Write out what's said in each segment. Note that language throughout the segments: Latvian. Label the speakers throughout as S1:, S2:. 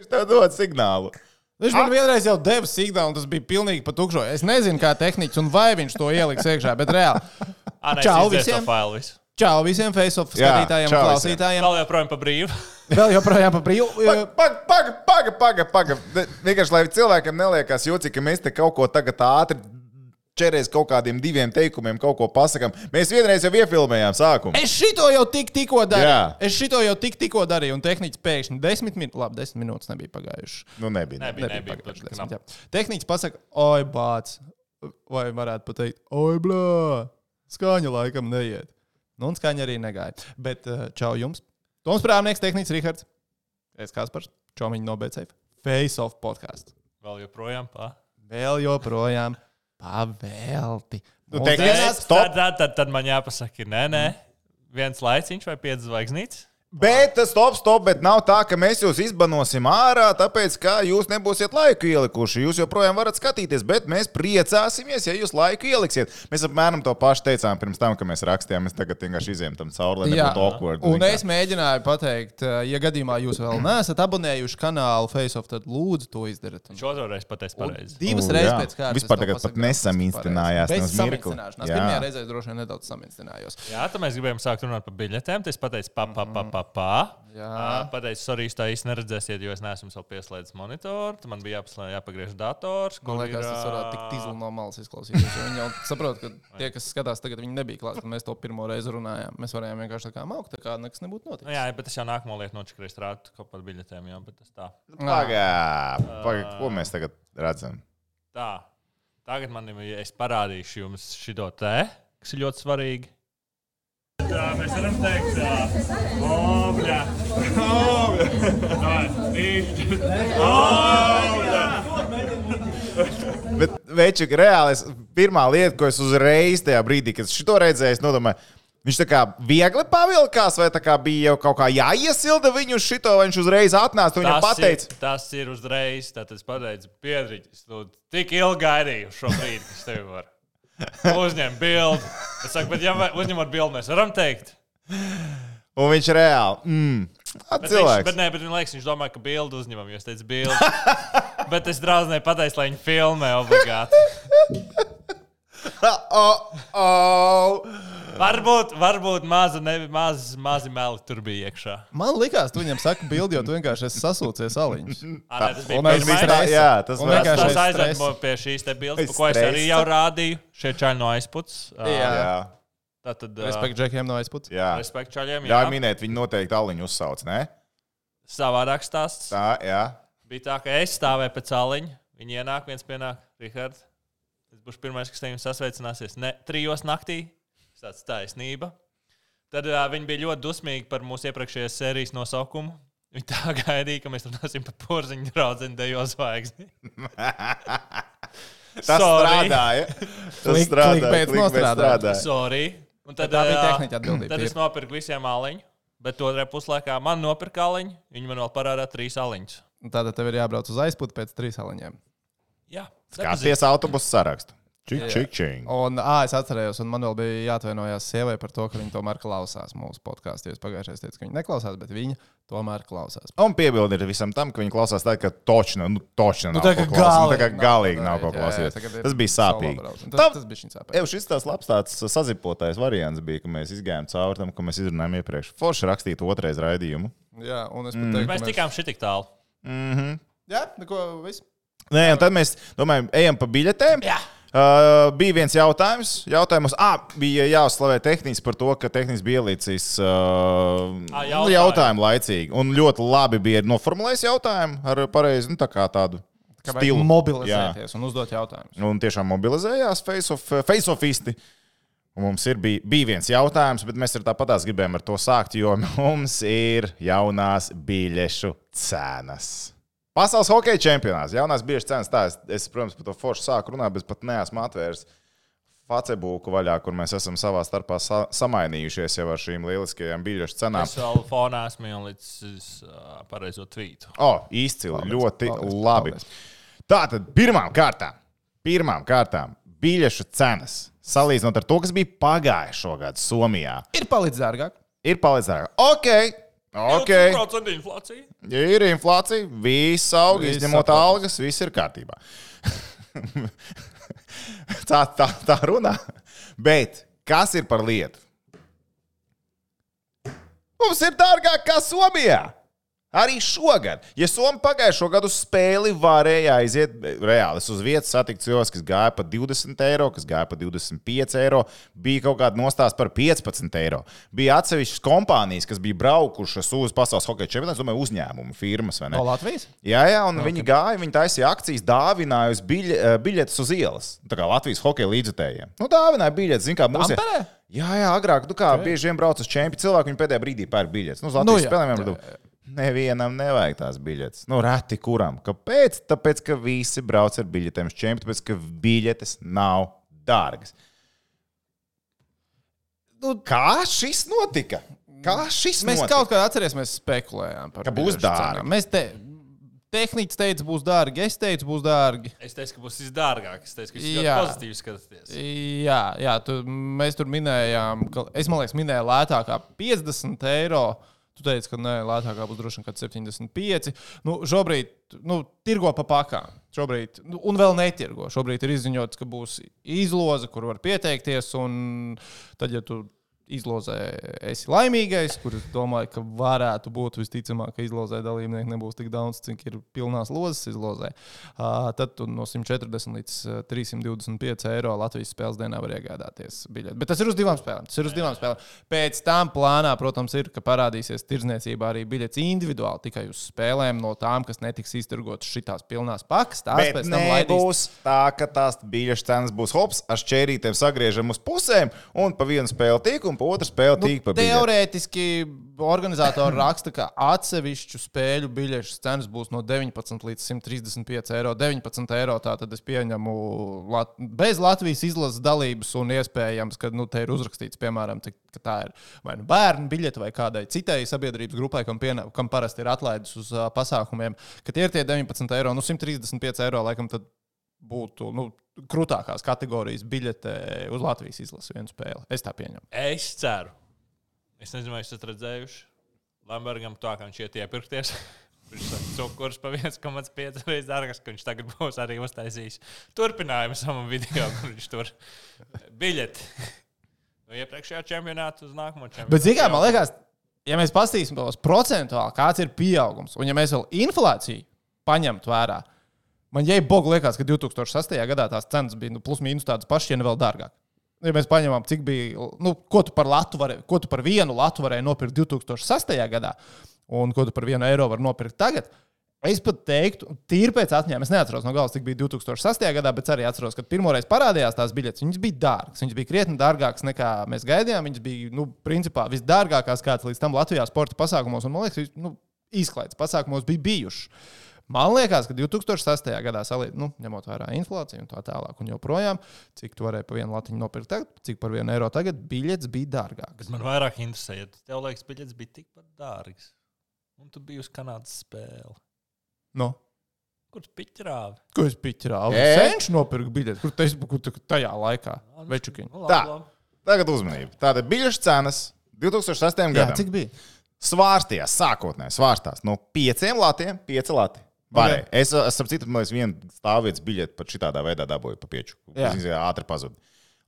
S1: Viņš tev dod signālu.
S2: Viņš man vienreiz jau deva signālu, un tas bija pilnīgi pa tukšo. Es nezinu, kā tehniķis un vai viņš to ieliks iekšā, bet reāli.
S3: Ah,
S2: Čau visiem. Čau visiem Facebook
S1: Jā,
S2: skatītājiem
S1: čau
S2: klausītājiem.
S3: Vēl joprojām pa brīvu.
S2: Vēl joprojām pa brīvu.
S1: Paga, paga, paga, paga, paga. Vienkārši, lai cilvēkam neliekas jocīgi, ka mēs te kaut ko tagad ātri čerēs kaut kādiem diviem teikumiem, kaut ko pasakām. Mēs vienreiz jau iefilmējām sākumu.
S2: Es šito jau tik, tikko darīju.
S1: Jā.
S2: Es šito jau tik, tikko darīju, un tehniķis pēkšņi desmit minūtes, labi, desmit minūtes nebija pagājušas.
S1: Nu, nebija.
S3: Nebija, nebija.
S2: pagājušas
S3: bet
S2: desmit, jā. Tehniķis pasaka, oi, bāc, vai varētu pateikt, oi, blā, skaņa laikam neiet. Nu, un skaņa arī negāja. Bet eh, čau jums. Toms Prāvnieks, tehniķis Rihards. Es Kaspars, Čomiņš no BCF. Face off podkāsts.
S3: Vēl joprojām pa.
S2: Vēl joprojām pavēlti.
S1: Nu, tehnicis-
S3: Tad,
S1: Stop.
S3: tad, tad, tad man jāpasaka, nē, nē. Viens laiciņš vai piecas zvaigznītes.
S1: Bet stop, stop, bet nav tā, ka mēs jūs izbanosim ārā, tāpēc, ka jūs nebūsiet laiku ielikuši. Jūs joprojām varat skatīties, bet mēs priecāsimies, ja jūs laiku ieliksiet. Mēs apmēram to pašu teicām pirms tam, kad mēs rakstījām. Mēs tagad vienkārši izējām tam cauri, lai nebūtu awkward.
S2: un es mēģināju pateikt, eh, ja gadījumā jūs vēl neesat abonējuši kanālu FaceOff, tad lūdzu to izdarīt. Un
S3: Viņš otru reizi pateica pareizi.
S2: Divas reizes pēc kārtas.
S1: Vispār tagad pat nesamīstinājās
S2: Bez.
S1: Jā.
S2: Pirmajā reizē droši vien nedaudz samīstinājos.
S3: Jā, tad mēs gribējām sākt runāt par biļetēm. Tas pateica, pa, pa, pa, pa, pa.
S2: Jā.
S3: Pateicu, sorry, tā īsti neredzēsiet, jo es neesmu vēl pieslēdzis monitoru. Tad man bija jāpaslēdz, jāpagriež dators.
S2: Man
S3: kur
S2: liekas,
S3: ir,
S2: tas varētu tik tīzli no malas izklausīties. jo Viņi jau saprot, ka tie, kas skatās, tagad viņi nebija klāti, kad mēs to pirmo reizi runājām. Mēs varējām vienkārši tā kā maukt, tā kā nekas nebūtu
S3: Nu,
S2: noticis.
S3: jā, bet es jau nākamo lietu nočakrēju strādāt kaut par biļetēm. Jā, bet tas tā.
S1: Pagā, pagā, ko mēs tagad redzam?
S3: tā. Tagad man ir, es parādīšu jums šo te, kas ir ļoti svarīgi. Tā mēs varam teikt, tā, obļa.
S1: Bet, Večuk, reāli, es, pirmā lieta, ko es uzreiz tajā brīdī, kad šo redzēju, es nodomāju, viņš tā kā viegli pavilkās, vai tā kā bija jau kaut kā jāiesilda viņu uz šito, vai viņš uzreiz atnāca un viņam
S3: Tas
S1: pateica.
S3: ir, tas ir uzreiz. Tad es pateicu, Piedriņš, tu tik ilgi gaidīju šo brīdi, kas tev var. Uzņem bildi. Es saku, bet ja uzņemot bildi, mēs varam teikt.
S1: Un viņš reāli. Mm,
S3: Bet, viņš,
S1: cilvēks.
S3: bet, nē, bet man liekas, viņš domā, ka bildi uzņemam, jo es teicu, bildi. bet es draudzēju pateicu, lai viņi filmē obligāti.
S1: oh, oh.
S3: Varbūt, varbūt maza, ne, maz, mazi meli tur bija iekšā.
S2: Man liekas, tu viņam saki bildi, jo tu vienkārši esi sasūcies aliņus.
S3: À, nē, tas bija pirmais.
S2: stresa.
S1: Jā, tas
S2: vienkārši
S3: Tas
S2: aiz
S3: aizved
S2: stresa.
S3: pie šīs te bildes, ko es arī jau rādīju. Šie čaļi no aizputs.
S2: Jā.
S1: Jā,
S3: Tātad,
S2: Respekt džekiem no aizputs.
S1: jā.
S3: Respekt čaļiem.
S1: Jā,
S3: Jā,
S1: minēt, viņi noteikti aliņu uzsauc, ne?
S3: savādāk stāsts.
S1: Tā, jā.
S3: Bija tā, ka es stāvēju pēc aliņa. Viņi ienāk, viens pienāk, Rihards. Tas būs pirmais, kas te jums sasveicināsies. Ne, trijos naktī. Tas taisnība. Tad uh, viņi bija ļoti dusmīgi par mūsu iepriekšējās sērijas nosaukumu. Viņi tā gaidīja, ka mēs runāsim par porziņu draugu dejo zvaigzni.
S1: Tas strādāja. Tas strādāja.
S2: nostrādāja.
S1: strādāja.
S3: Sorry. Un tad,
S2: Tā bija
S3: ā,
S2: tehniķa atbildība.
S3: Tad es nopirku visiem aliņu. Bet otrajā puslaikā man nopirka aliņu. Viņi man vēl parādīja trīs aliņus.
S2: Un Tātad tev ir jābrauc uz aizputu pēc trīs aliņiem.
S3: Jā,
S1: Skaties autobusu sarakstu. Čik, čik, čik.
S2: Un, ā, es atcerējos, un man vēl bija jāatvainojas sievai par to, ka viņa tomēr klausās mūsu podkāstu. Es pagājušajā teicu, ka viņa neklausās, bet viņa tomēr klausās.
S1: Un piebildi ir visam tam, ka viņi klausās tā, ka točna, nu, točna nav
S2: tā kā
S1: klausīties. Nu, Tā kā
S2: galīgi
S1: galīgi
S2: nav
S1: nav
S2: ko darīt, jā, jā,
S1: klausīties. Tas bija sāpīgi.
S2: Un Tas,
S1: Tam-
S2: tas bija šis sāpīgi.
S1: Ev, šis tās labs tāds sazipotais variants bija, ka mēs izgājām cauri tam, ko mēs izrunājām iepriekš. Forši rakstīt otrais raidījumu.
S2: Jā, un es pat teiktu, ka
S3: Mēs tikām šitik tālu.
S2: Jā, neko, viss.
S1: Nē, un tad mēs domājam, ejam pa biļetēm. Jā. Uh, bija viens jautājums. Jautājums, ah, bija jāuzslavē tehniski par to, ka tehniski bija ielicis uh, nu,
S3: jautājumu.
S1: jautājumu laicīgi. Un ļoti labi bija noformulējis jautājumu ar pareizi, nu, tā tādu
S2: Kā
S1: stilu. Jā.
S2: mobilizēties un uzdot jautājumus.
S1: Un tiešām mobilizējās face-offisti. Un mums ir, bija, bija viens jautājums, bet mēs tāpatās gribējām ar to sākt, jo mums ir jaunās biļešu cenas. Pasaules hokeja čempionāts, jaunās biļešu cenas. Tā, es, es, protams, par to foršu sāku runāt, bet pat neesmu atvērs Facebooku vaļā, kur mēs esam savā starpā sa samainījušies jau ar šīm lieliskajām biļešu cenām.
S3: Es vēl fonā esmu ielicis uh, pareizo tvītu.
S1: O, oh, izcili,
S2: Paldies,
S1: ļoti
S2: paldies,
S1: labi.
S2: paldies.
S1: Tātad pirmām kārtām, pirmām kārtām biļešu cenas salīdzinot ar to, kas bija pagājušā gada Somijā,
S2: Ir palicis dārgāk.
S1: ir palicis dārgāk. Ok, Ok,
S3: 20% inflācija.
S1: ir inflācija, viss aug,
S2: Viss
S1: izņemot
S2: saprotams.
S1: algas, viss ir kārtībā. tā, tā, tā runā. Bet kas ir par lietu? Mums ir dārgāk kā Somijā. Arī šogad, ja Somija pagājušo gadu spēli varēja aiziet reāli, es uz vietas satiku cilvēkus, kas gāja par 20 eiro, kas gāja par 25 eiro, bija kaut kāda nostāsta par 15 eiro. Bija atsevišķas kompānijas, kas bija braukušas uz pasaules hokeja čempionātu, domāju, uzņēmumu, firmas vai ne?
S2: No Latvijas?
S1: Jā, jā, un okay. viņi gāja, viņi taisīja akcijas, dāvināja uz biļe, eh, biļetes uz ielas. Tā kā Latvijas hokeja līdzekļiem. Nu, dāvināja biļetes, zināmā mērā,
S2: Tamperē?
S1: Jā, jā, agrāk, nu kā okay. bieži vien brauc uz čempionu cilvēku, viņi pēdējā brīdī pērk biļetes. Nu, uz Latvijas
S2: Nu,
S1: spēlēm jau nevienam nevajag tās biļetes. Nu, reti kuram. Kāpēc? Tāpēc, ka visi brauc ar biļetēm uz čempionu, tāpēc, ka biļetes nav dārgas. Nu, kā šis notika? Kā šis
S2: Mēs
S1: notika?
S2: kaut kā atcerēsimies, mēs spekulējām par
S1: Ka būs dārgi.
S2: Mēs te, tehniķis teica, būs dārgi, es teicu, būs dārgi.
S3: Es teicu, ka būs visdārgāk. Es teicu, ka
S2: Jā.
S3: ļoti pozitīvi skatāties.
S2: Jā, jā tu, mēs tur minējām, ka es domāju, minēju lētākā 50 eiro. Tu teici, ka nē, lētākā būs droši vien kaut kāds 75. Nu, šobrīd nu, tirgo pa pakām. Šobrīd, nu, un vēl netirgo. Šobrīd ir izziņots, ka būs izloze, kur var pieteikties. Un tad, ja tu izlozē esi laimīgais, kur es domāju, ka varētu būt visticamāk, ka izlozē dalībnieki nebūs tik daudz, cik ir pilnās lozes izlozē. Uh, tad tu no 140 līdz uh, 325 eiro Latvijas spēles dienā var iegādāties biļeti. Bet tas ir uz divām spēlēm. Tas ir uz divām spēlēm. Pēc tam plānā, protams, ir, ka parādīsies tirdzniecībā arī biļets individuāli tikai uz spēlēm no tām, kas netiks izturgotas šitās pilnās pakas. Tās
S1: Bet
S2: pēc tam laidīs.
S1: nebūs tā, ka tās biļešu cenas būs hops, ar šķērītēm sagriežam uz pusēm un pa vienu spēli tīk un pa otru spēli tīk pa biļeti.
S2: Teorētiski organizatori raksta, ka atsevišķu spēļu biļešu cenas būs no 19 līdz 135 eiro. 19 eiro tā tad es pieņemu Lat bez Latvijas izlases dalības, un iespējams, ka nu, te ir uzrakstīts, piemēram, cik, ka tā ir vai nu bērnu biļete vai kādai citai sabiedrības grupai, kam, piena, kam parasti ir atlaides uz uh, pasākumiem, ka tie ir tie 19 eiro, nu 135 eiro laikam. Tad būtu nu, krūtākās kategorijas biļete uz Latvijas izlases vienu spēli. Es tā pieņemu.
S3: Es ceru. Es nezinu, vai esat redzējuši. Lambergam tā, ka viņš iet iepirkties. Viņš ir cukurs pa 1,5 reizes dārgāks, ka viņš tagad būs arī uztaisījis turpinājumu savam video, kur viņš tur biļeti. No iepriekšējā čempionāta uz nākamo čempionātu.
S2: Bet, zinām, man liekas, ja mēs paskatīsimies procentuāli, kāds ir pieaugums, un ja mēs vēl inflāciju paņemtu vērā, man jau bogu liekas, ka 2008. gadā tās cenas bija nu, plus mīnus tādas pašas, ja ne vēl dārgāk. Ja mēs paņemam, cik bija, nu, ko tu par, varē, ko tu par vienu latu varēji nopirkt 2008. gadā, un ko tu par vienu eiro vari nopirkt tagad, Es pat teiktu, tīri pēc atmiņām, es neatceros no galas, cik bija 2008. gadā, bet arī atceros, ka pirmoreiz parādījās tās biļetes. Viņas bija dārgas. Viņas bija krietni dārgākas nekā mēs gaidījām. Viņas bija, nu, principā visdārgākās, kādas līdz tam Latvijā sporta pasākumos, un man liekas, nu, izklaides pasākumos bija bijušas. Man liekas, ka 2008. gadā, salī, nu, ņemot vērā inflāciju un tā tālāk, un joprojām, cik tu varēji par vienu latiņu nopirkt, tagad, cik par vienu eiro tagad, biļetes bija dārgākas.
S3: Bet man vairāk interesē, ja tev liekas, biļetes bija tikpat dārgas. Un tu biji uz Kanādas spēli.
S2: No.
S3: Kurš piķrāvi?
S2: Ko es piķrāvu?
S1: Ē?
S2: Senču nopirku biļeti, kur tas bija tajā laikā.
S3: Nu,
S1: Tā.
S3: labi, labi.
S1: Tagad uzmanību. Tātad biļešu cenas 2008.
S2: Jā,
S1: gadam
S2: cik bija?
S1: svārstījās, sākotnēji svārstās no 5 latiem, 5 lati. Varēja.
S2: Ok.
S1: Es, es saprotu, ka viena stāvvietas biļete pat šitādā veidā dabūju pa pieču. Tas ātri pazuda.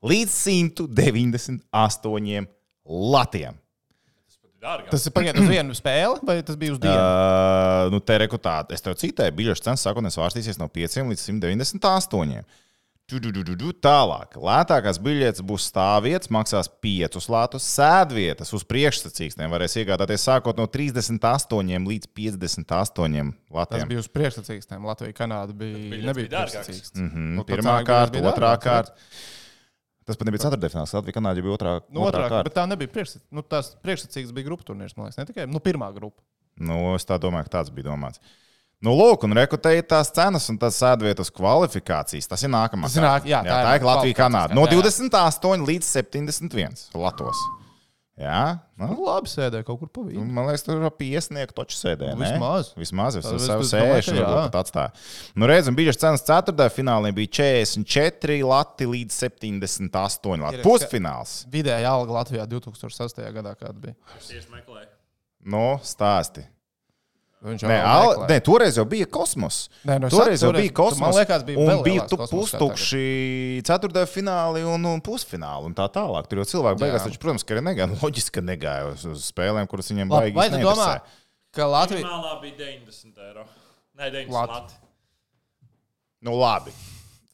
S1: Līdz 198 latiem.
S3: Tas pat ir dārgāk.
S2: Tas ir pagaidiet uz vienu spēli, vai tas bija uz dienu?
S1: Uh, nu, te rekrutēt, es tev citēju, biļešu cenas sākotnēji svārstīsies no 5 līdz 198. Tālāk, lētākās biļetes būs stāvvietas, maksās 5 latus, sēdvietas uz priekšsacīkstiem. Varēs iegādāties sākot no 38 līdz 58
S2: Tas
S1: latiem.
S2: bija uz priekšsacīkstiem. Latvija, Kanāda bija. Nebija priekšsacīksts.
S1: Mm -hmm.
S2: Nu,
S1: Pirmā kārta, otrā kārta. Tas pat nebija ceturtdaļfināls. Latvija, Kanāda bija otrā,
S2: Nu, otrā,
S1: kārta.
S2: bet tā nebija priekšsacīksts. Nu, tās priekšsacīksts bija grupu turnīrs, man liekas, ne tikai nu, pirmā grupa.
S1: Nu, es tā domāju, ka tāds bija domāts. Nu, lūk, un rekrutēji tās cenas un tās sēdvietas kvalifikācijas. Tas ir nākamā.
S2: Tas ir nāk- jā,
S1: jā,
S2: tā ir
S1: tā ir Latvija, Kanāda. No
S2: kārta, jā.
S1: 28 līdz 71 latos. Jā, nu,
S2: Nu, labi, sēdēja kaut kur pa
S1: nu, man liekas, tur ap iesniegtu taču sēdē. ne?
S2: Vismaz.
S1: Vismaz es savu sēžu pat atstāju. Nu, reizēm bijušas cenas ceturtajā finālī bija 44 lati līdz 78 lati.
S2: Ir-
S1: Pusfināls.
S2: Vidēja alga Latvijā 2008. gadā kāda bija.
S3: Es meklēju.
S1: Nu, stāsti.
S2: Viņš
S1: Nē,
S2: jau
S1: al, nē, toreiz jau bija kosmos.
S2: Nē, nu, es
S1: toreiz
S2: saku,
S1: jau
S2: toreiz-
S1: bija kosmos.
S2: man liekas, bija
S1: un
S2: vēl
S1: bija pustukši ceturtajā finālī un, un pusfinālī un tā tālāk. Tur jau cilvēki beigās, taču, protams, ka arī negāja. Loģiski, ka negāja uz, uz spēlēm, kuras viņiem baigi
S2: vai tu domā, ka Latvija.
S3: Minimālā bija 90 eiro. Nē, 90
S2: Lat-
S3: lati.
S1: Nu, labi.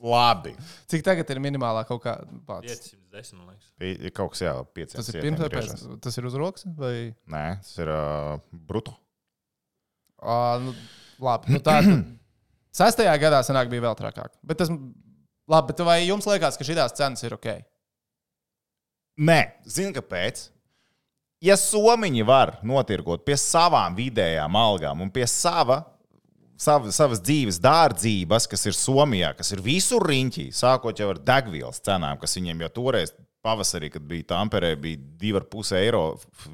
S1: Labi.
S2: Cik tagad ir minimālā kaut kāda pats?
S3: 510, man liekas.
S1: Ir kaut kas jā, pieciem.
S2: Tas ir pirms vai pēc? Tas ir uz rokas? Vai?
S1: Nē, tas ir uh, bruto.
S2: À, nu, labi, nu tā tad sestajā gadā sanāk bija vēl trakāk. Bet tas, labi, bet vai jums liekas, ka šīs cenas ir ok?
S1: Nē, zini, kāpēc? Ja somiņi var notirgot pie savām vidējām algām un pie sava, sava, savas dzīves dārdzības, kas ir Somijā, kas ir visur riņķī, sākot jau ar degvielas cenām, kas viņiem jau toreiz pavasarī, kad bija Tamperē, bija 2,5 eiro.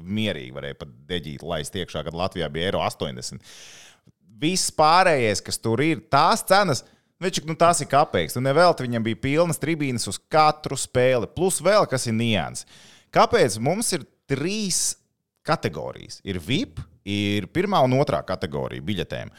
S1: Mierīgi varēja pat deģīt, laist iekšā, kad Latvijā bija eiro 80. Viss pārējais, kas tur ir, tās cenas. Večik, nu tās ir kāpēc. Nu, nevelti viņam bija pilnas tribīnes uz katru spēli. Plus vēl kas ir nianses. Kāpēc mums ir trīs kategorijas? Ir VIP, ir pirmā un otrā kategorija biļetēm.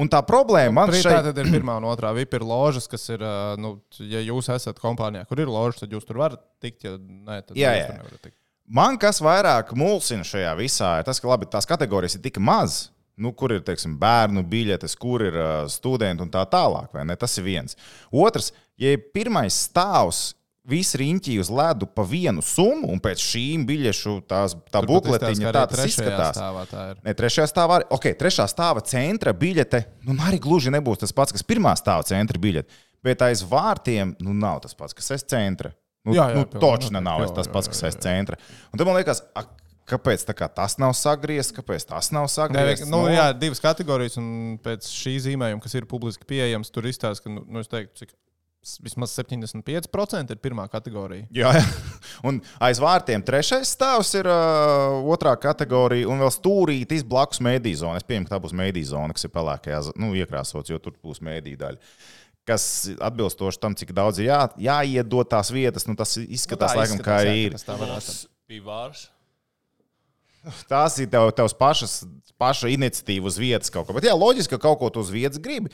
S1: Un tā problēma man
S2: Šeit... Tā ir pirmā un otrā. VIP ir ložas, kas ir, nu, ja jūs esat kompānijā, kur ir ložas, tad jūs tur varat tikt. Ja nē, tad
S1: Jā, jā.
S2: tur nevarat tikt.
S1: Man kas vairāk mulsina šajā visā, ir tas, ka labi, tās kategorijas ir tik maz. Nu, kur ir teiksim, bērnu biļetes, kur ir uh, studenti un tā tālāk. Tas ir viens. Otrs, ja ir pirmais stāvs, visi riņķi uz ledu pa vienu summu, un pēc šīm biļešu tās, tā
S2: Tur
S1: bukletiņa tā tas izskatās.
S2: Stāvā tā ir.
S1: Ne, trešajā stāvā arī. Ok, trešā stāva centra biļete. Nu, arī gluži nebūs tas pats, kas pirmā stāva centra biļete. Bet aiz vārtiem nu, nav tas pats, kas aiz centra. Nu,
S2: Jā, jā,
S1: nu,
S2: noteikti.
S1: nav
S2: Jā,
S1: tas pats, kas aiz centra. Un tad man liekas, a, kāpēc tā kā tas nav sagriezts, kāpēc tas nav sagriezts?
S2: nu, jā, divas kategorijas, un pēc šī zīmējuma, kas ir publiski pieejams, tur izstāsta, ka nu, nu, es teiktu, cik vismaz 75% ir pirmā kategorija.
S1: Jā, jā. Un aiz vārtiem trešais stāvs ir uh, otrā kategorija, un vēl stūrītis blakus mēdīņu zonai. Es pieņemu, ka tā būs mēdīņu zona, kas ir pelēkajā, z- nu, iekrāsots, jo tur būs mēdīņu daļa. Kas atbilstoši tam, cik daudz ir jā, jāiedod tās vietas, nu, tas izskatās,
S2: Nu,
S1: laikam, kā
S2: izskatās, jā,
S1: ir.
S2: tas tā varētu
S3: Tas bija vārds.
S1: Tās ir tev, tevs pašas, paša iniciatīva uz vietas kaut ko. Bet, jā, loģiski, ka kaut ko tu uz vietas gribi.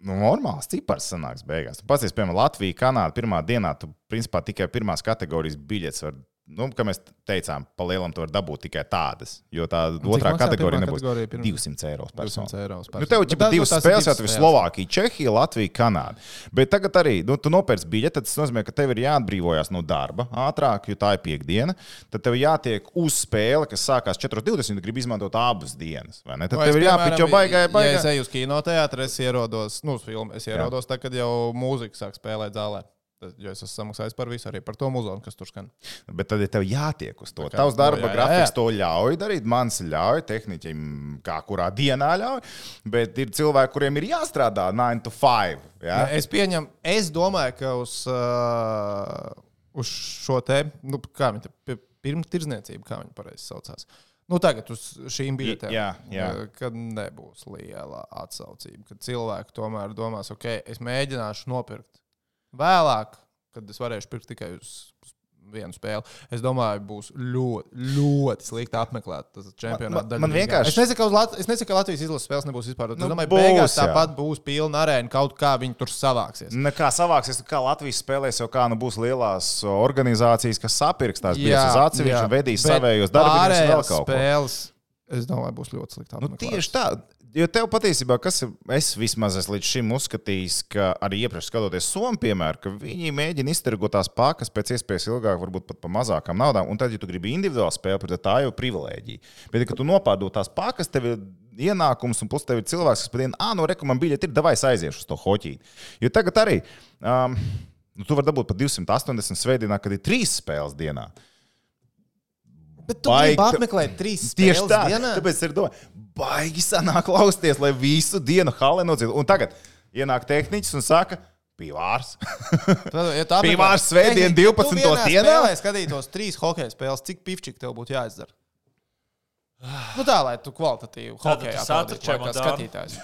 S1: Nu, normāls cipars sanāks beigās. Tu Pats, piemēram, Latvija, Kanāda pirmā dienā, tu principā tikai pirmās kategorijas biļetes var. Nu, kā mēs teicām, pa lielam tu vari dabūt tikai tādas. Jo tā
S2: cik
S1: otrā kategorija nebūs
S2: kategorija pirms-
S1: 200 eiro. par
S2: 200
S1: personu.
S2: eiro.
S1: Nu, tev jau
S2: tas-
S1: divas spēles, jau tev ir
S2: spēles.
S1: Slovākija, Čehija, Latvija, Kanāda. Bet tagad arī nu, tu nopērci biļeti, tas nozīmē, ka tev ir jāatbrīvojas no darba ātrāk, jo tā ir piekdiena. Tad tev jātiek uz spēli, kas sākās 4.20. Tu gribi izmantot abas dienas. vai ne? Tad
S2: Vai
S1: tev
S2: es,
S1: ir jāpiņķo
S2: piemēram,
S1: baigai,
S2: Ja es eju uz kinoteātri, es ierodos, nu, uz filmu, es ierodos, tad, kad jau mūzika sāk spēlēt zālē. Tad, jo es esmu samaksājis par visu, arī par to muzeju, kas tur skan.
S1: Bet tad ir tev jātiek uz to.
S2: kā,
S1: Tavs darba
S2: nu, jā, jā,
S1: grafiks
S2: jā.
S1: to ļauj darīt. Mans ļauj, tehniķim, kā kurā dienā ļauj. Bet ir cilvēki, kuriem ir jāstrādā 9 to 5. Ja?
S2: Ja? Es pieņemu, es domāju, ka uz, uh, uz šo te, nu, kā viņi te, pirms tirdzniecību, kā viņi pareizi saucās. Nu, tagad uz šīm biļetēm.
S1: jā, jā.
S2: uh, Kad nebūs liela atsaucība. Kad cilvēki tomēr domās, ok, es mēģināšu nopirkt vēlāk, kad es varēšu pirkt tikai uz vienu spēli. Es domāju, būs ļoti, ļoti slikti apmeklēt tas čempionāts.
S1: Man- man vienkārši-
S2: Es nesaku, Lat- es nesaku, ka Latvijas izlases spēles nebūs vispār. Es
S1: Nu,
S2: domāju,
S1: būs,
S2: beigās
S1: jā.
S2: tāpat būs pilna arēna, kaut kā viņi tur savāksies.
S1: Nekā savāksies, kā Latvijas spēlēs, jau kā nu būs lielās organizācijas, kas sapirks tās atsevišķu
S2: jā.
S1: un vedīs savējos
S2: pārējās
S1: kaut ko.
S2: spēles, es domāju, būs ļoti slikti.
S1: Nu, tieši tā. Jo tev patiesībā, kas ir, es vismaz esmu līdz šim uzskatījis, ka arī iepriekš skatoties Somiju, piemēram, ka viņi mēģina iztirgot tās pakas pēc iespējas ilgāk, varbūt pat par mazākām naudām. Un tad, ja tu gribi individuāli spēlēt, tad tā jau ir privilēģija. Bet, ja tu nopārdod tās pakas, tev ir ienākums, un plus tev ir cilvēks, kas pat dienā, ah, no rekomendācijas biļete ir, davai aiziešu uz to hoķīti. Jo tagad arī. Um, Nu, tu vari dabūt pat 280 svētdienā, kad ir trīs spēles dienā.
S2: Bet tu gribi apmeklēt trīs spēles
S1: tā.
S2: dienā?
S1: Tāpēc ir domāts, baigi sanāk klausties, lai visu dienu halē nodzīvotu. Un tagad ienāk tehniķis un saka, pīvārs.
S2: Ja tu apmeklē-
S1: Pīvārs svētdien
S2: Tehniski, ja
S1: 12.
S2: tu vienā
S1: dienā?
S2: spēlē skatītos trīs hokeja spēles, cik pifčīgi tev būtu jāizdara? Nu tā, lai tu kvalitatīvi hokeja
S3: tu sāc ar
S2: atrādītu, vai kā
S3: čemodānu?
S2: skatītājs.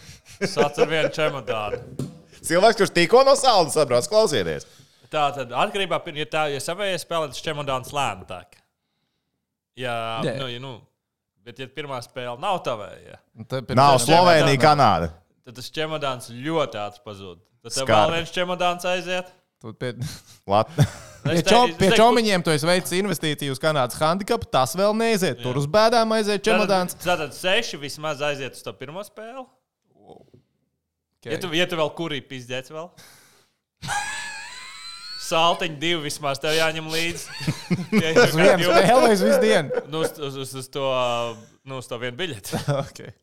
S3: Sāc ar vienu čemodānu.
S1: Cilvēks, kurš tikko no saules sabrauc, klausieties.
S3: Tā tad atkarībā no tā, ja savējais spēlē, tas čemodāns lēni tek. Ja,
S2: Jā.
S3: nu, ja, nu, Bet, ja pirmā spēle nav tavējā,
S2: te pirms
S1: Nav Slovenija, Kanāda.
S3: tad tas čemodāns ļoti ātri pazūd. Tad tev vēl viens čemodāns aiziet.
S2: Tu Pie,
S1: Lat...
S2: pie,
S3: Es te-
S2: čo,
S3: es
S2: pie čomiņiem tu esi veicis investīciju uz Kanādas handikapu, tas vēl neiziet. Tur uz bēdām aiziet čemodāns.
S3: Tātad seši vismaz aiziet uz to pirmo spēli.
S2: Okay.
S3: Ja tu, ja tu vēl kurī pizdēts vēl. Saltiņi divi vismaz tev jāņem līdzi.
S2: Spēli vai uz visu dienu?
S3: Nu, uz, uz, uz, uz to, nu, uz to vienu biļeti.
S2: okay.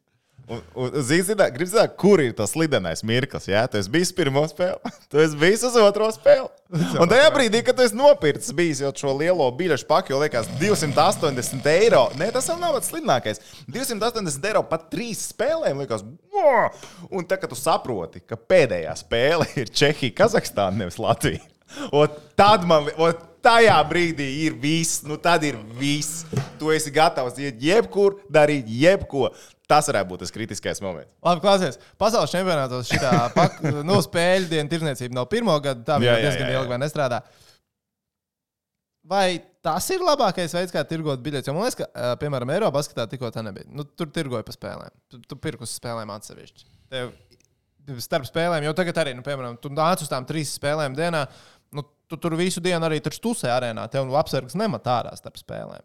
S1: Un, un, zini, zinā, gribu zināt, kur ir tas lidenais mirklis. Jā, tu esi bijis pirmo spēli, tu esi bijis uz otro spēli. Un tajā brīdī, kad tu esi nopircis bijis jau šo lielo biļešu paku, jau liekas, 280 eiro. Nē, tas vēl nav pats sliktākais. 280 eiro pat trīs spēlēm. Liekas, "Wow!" un tā, kad tu saproti, ka pēdējā spēle ir Čehija, Kazahstāna, nevis Latvija. Un tad man li- un tajā brīdī ir viss, nu tad ir viss. Tu esi gatavs iet jebkur, darīt jebko. Tas varētu būt tas kritiskais moments.
S2: Labi, klausies. Pasaules čempionātos šī nu, spēļu dienu tirzniecība nav pirmo gadu. Tā jau diezgan
S1: jā, jā.
S2: ilgi vai nestrādā. Vai tas ir labākais veids, kā tirgot biļetes? Jo man liekas, ka, piemēram, Eiropā skatā tikko tā nebija. Nu, tur tirgoja pa spēlēm. Tu, tu pirki uz spēlēm atsevišķi. Tev starp spēlēm, jo tagad arī, nu, piemēram, tu nāc uz tām trīs spēlēm dienā. Nu, tu tur visu dienu arī tusē arēnā. Tev apsargs nemat ārā starp spēlēm.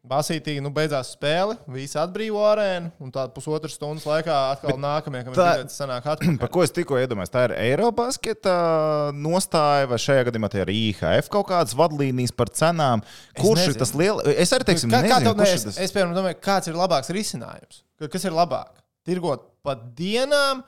S2: Basītīgi, nu, beidzās spēle, visi atbrīvo arēnu, un tā pusotras stundas laikā atkal nākamie, kam ir
S1: tā-
S2: biļetes, sanāk atpakaļ.
S1: Par ko es tikko iedomājos, tā ir Eirobasketa nostāja, vai šajā gadījumā tā ir IHF kaut kādas vadlīnijas par cenām. Kurš ir tas lielais? Es arī teiksim,
S2: kā, kā
S1: nezinu,
S2: tev, ne, es,
S1: ir tas.
S2: es piemēram domāju, kāds ir labāks risinājums? Ka- Kas ir labāk? Tirgot pa dienām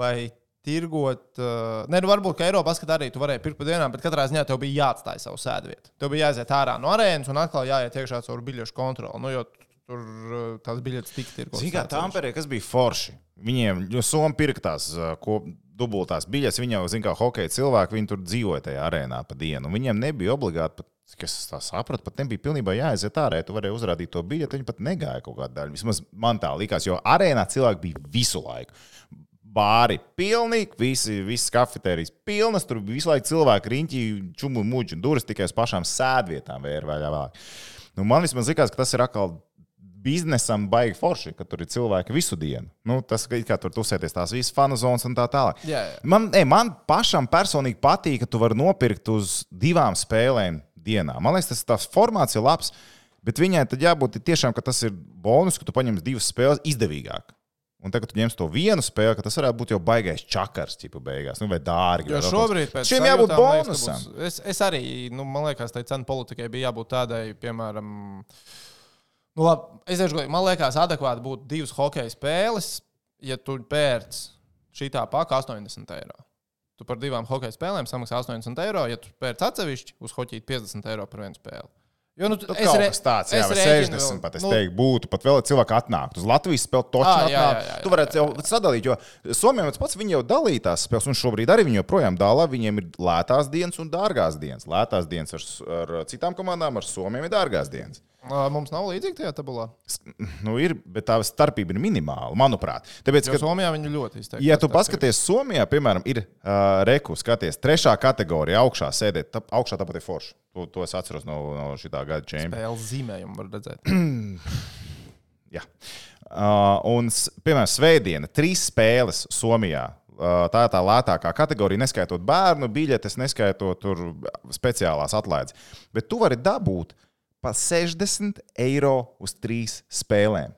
S2: vai tirgot. Uh, ne, nu varbūt, ka Eiropā skatā arī tu varēji pirkt pa dienām, bet katrā ziņā tev bija jāatstāj savu sēdvietu. Tev bija jāiziet ārā no arēnas un atkal jāiet iekšā caur biļešu kontroli. Nu, tur uh, tās biļetes tika tirgotas.
S1: Zini, kā. Tamperē, kas bija forši. Viņiem, jo Somija pirka tās uh, ko dubultās biļetes, viņi jau zina, kā hokeja cilvēki, viņi tur dzīvoja tajā arēnā pa dienu. Viņiem nebija obligāti, pat, kas tā sapratu, pat nebija pilnībā jāaiziet ārā. Tu varēji uzrādīt to biļeti, viņi pat negāja kaut kādā daļā. Vismaz man tā likās, jo arēnā cilvēki bija visu laiku. Bāri pilnīgi, visi, visas kafetērijas pilnas, tur visu laiku cilvēki riņķi, čumu, muģi un durvis tikai uz pašām sēdvietām vēl vēlāk. Nu, man vismaz likās, ka tas ir atkal biznesam baigi forši, ka tur ir cilvēki visu dienu. Nu, tas kā tur tusēties tās visas fanu zonas un tā tālāk.
S2: Jā, jā.
S1: Man, ej, man pašam personīgi patīk, ka tu vari nopirkt uz divām spēlēm dienā. Man liekas, tas tās formāts ir labs, bet viņai tad jābūt tiešām, ka tas ir bonus, ka tu paņemsi divas spēles izdevīgāk. Un tagad, tu ņemsi to vienu spēli, ka tas varētu būt jau baigais čakars, tipu beigās, nu, vai dārgi.
S2: Jo
S1: vai
S2: šobrīd pēc
S1: šiem jābūt
S2: sajūtām liekas, ka
S1: bonusam.
S2: būs- Es, es arī, nu, man liekas, tai cenu politikai bija jābūt tādai, piemēram, nu, labi, es teikšu, man liekas, adekvāti būtu divas hokeja spēles, ja tu pērc šī tā paka 80 eiro. Tu par divām hokeja spēlēm samaksā 80 eiro, ja tu pērc atsevišķi uz hoķīti 50 eiro par vienu spēli. Jo, nu,
S1: Nu, kaut kas tāds, jā, vai 60 pat, es teiktu, būtu. Pat vēl cilvēki atnāktu uz Latvijas spēli,
S2: jā, jā,
S1: atnāktu. Tu varētu jau sadalīt, jo Somijam tas pats, viņi jau dalīja tās spēles, un šobrīd arī viņi joprojām dala. Viņiem ir lētās dienas un dārgās dienas. Lētās dienas ar, ar citām komandām, ar Somijam ir dārgās dienas.
S2: Mums nav līdzīgi tajā tabulā.
S1: Nu, ir, bet tā starpība ir minimāla, manuprāt. Tāpēc,
S2: Jo
S1: ka,
S2: Somijā viņi ļoti izteikti.
S1: ja tu paskaties Somijā, piemēram, ir uh, reku, skaties, trešā kategorija augšā sēdēt, tā, augšā tāpat ir forša. To, to es atceros no, no šī gada čempiona.
S2: spēles zīmējumu, var redzēt.
S1: Jā. Uh, un, piemēram, Svētdiena, trīs spēles Somijā. Tā ir tā lētākā kategorija, neskaitot bērnu biļetes, neskaitot tur speciālās atlaides. Bet tu vari dabūt pa 60 eiro uz trīs spēlēm.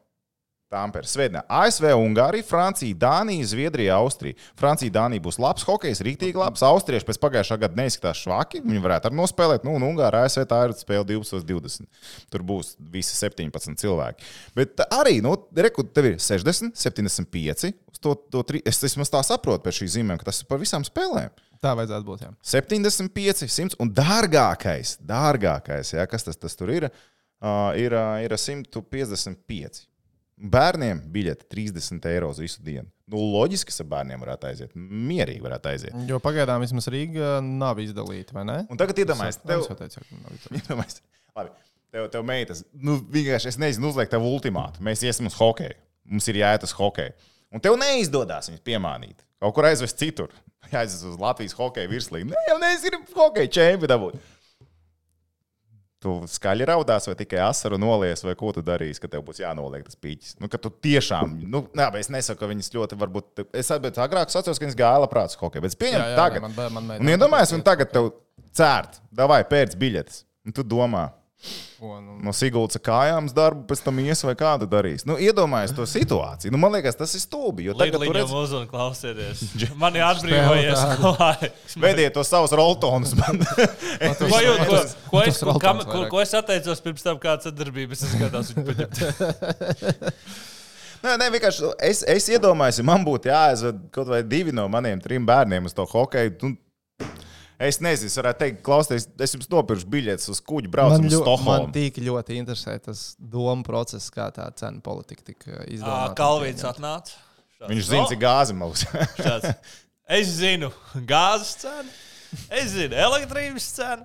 S1: Tāmpēr, Svētdienā, ASV, Ungārija, Francija, Dānija, Zviedrija, Austrija. Francija, Dānija būs labs hokejs, rīktīgi labs. Austrieši pēc pagājušā gada neizskatās švaki. Viņi varētu arī nospēlēt. Nu, un Ungārija, ASV tā ir spēle 12-20. Tur būs visi 17 cilvēki. Bet arī, nu, reku, tev ir 60, 75. uz To, to tri... Es vismaz tā saprotu pēc šī zīmēm, ka tas ir par visām spēlēm.
S2: Tā vajadzētu būt. Jā.
S1: 75, 100 un dārgākais, dārgākais ja, kas tas, tas tur ir, uh, ir, uh, ir 155. Bērniem biļete 30 eiro uz visu dienu. Nu, loģiski, ka bērniem varētu aiziet. Mierīgi varētu aiziet.
S2: Jo pagaidām vismaz Rīga nav izdalīta, vai ne?
S1: Un tagad iedomājieties, tev,
S2: jau teicu, ka nav izdalīta.
S1: labi, tev, tev meitas, nu, vienkārši es nezinu, uzliek tev ultimātu. Mēs iesim uz hokeju. Mums ir jāiet uz hokeju. Un tev neizdodas viņus piemānīt. Kaut kur aizvest citur. Jāizvest uz Latvijas hokeja virslīgu. Nē, jau nezinu, hokeja čempionu dabūt. Tu skaļi raudās, vai tikai asaru nolies, vai ko tu darīsi, ka tev būs jānoliek tas pīķis. Nu, ka tu tiešām, nu, nē, es nesaku, ka viņas ļoti, varbūt, es bet agrāk atceros, ka viņas gāja labprāt uz hokeju, bet es pieņemu
S2: Jā, jā,
S1: tagad.
S2: man bē- man meitene
S1: un iedomājies,
S2: patīk,
S1: un tagad tev cērt, davai pēc biļetes. Un tu domā,
S2: Un, un,
S1: no Sigultas kājām darbu, pēc tam ies vai kādu darīs. Nu, iedomājies to situāciju. Nu, man liekas, tas ir stulbi. Jo tagad tur
S3: Līdz
S1: redz,
S3: klausieties. Man ir atbrīvojies laiks.
S1: veidiet to savus roltonus. man.
S3: Ko, jūs, ko, ko, es, ko, kam, ko, ko es atteicos pirms tam, kāda sadarbība? Es skatījos, viņu paņemt.
S1: Nē, nē, vienkārši es, es iedomājos, ja man būtu jāaizved kaut vai divi no maniem trim bērniem uz to hokeju. Nu, es nezinu, es varētu teikt, klausieties, es jums nopirkšu biļetes uz kuģu braucienu uz
S2: ļo- man
S1: Stokholmu.
S2: tik ļoti interesē tas domu process, kā tā cena politika tika izdomāta.
S3: Kalvīts atnāca. Šāds,
S1: Viņš zina,
S3: "No,
S1: cik gāzi mums.
S3: šāds. Es zinu gāzes cenu, es zinu elektrības cenu.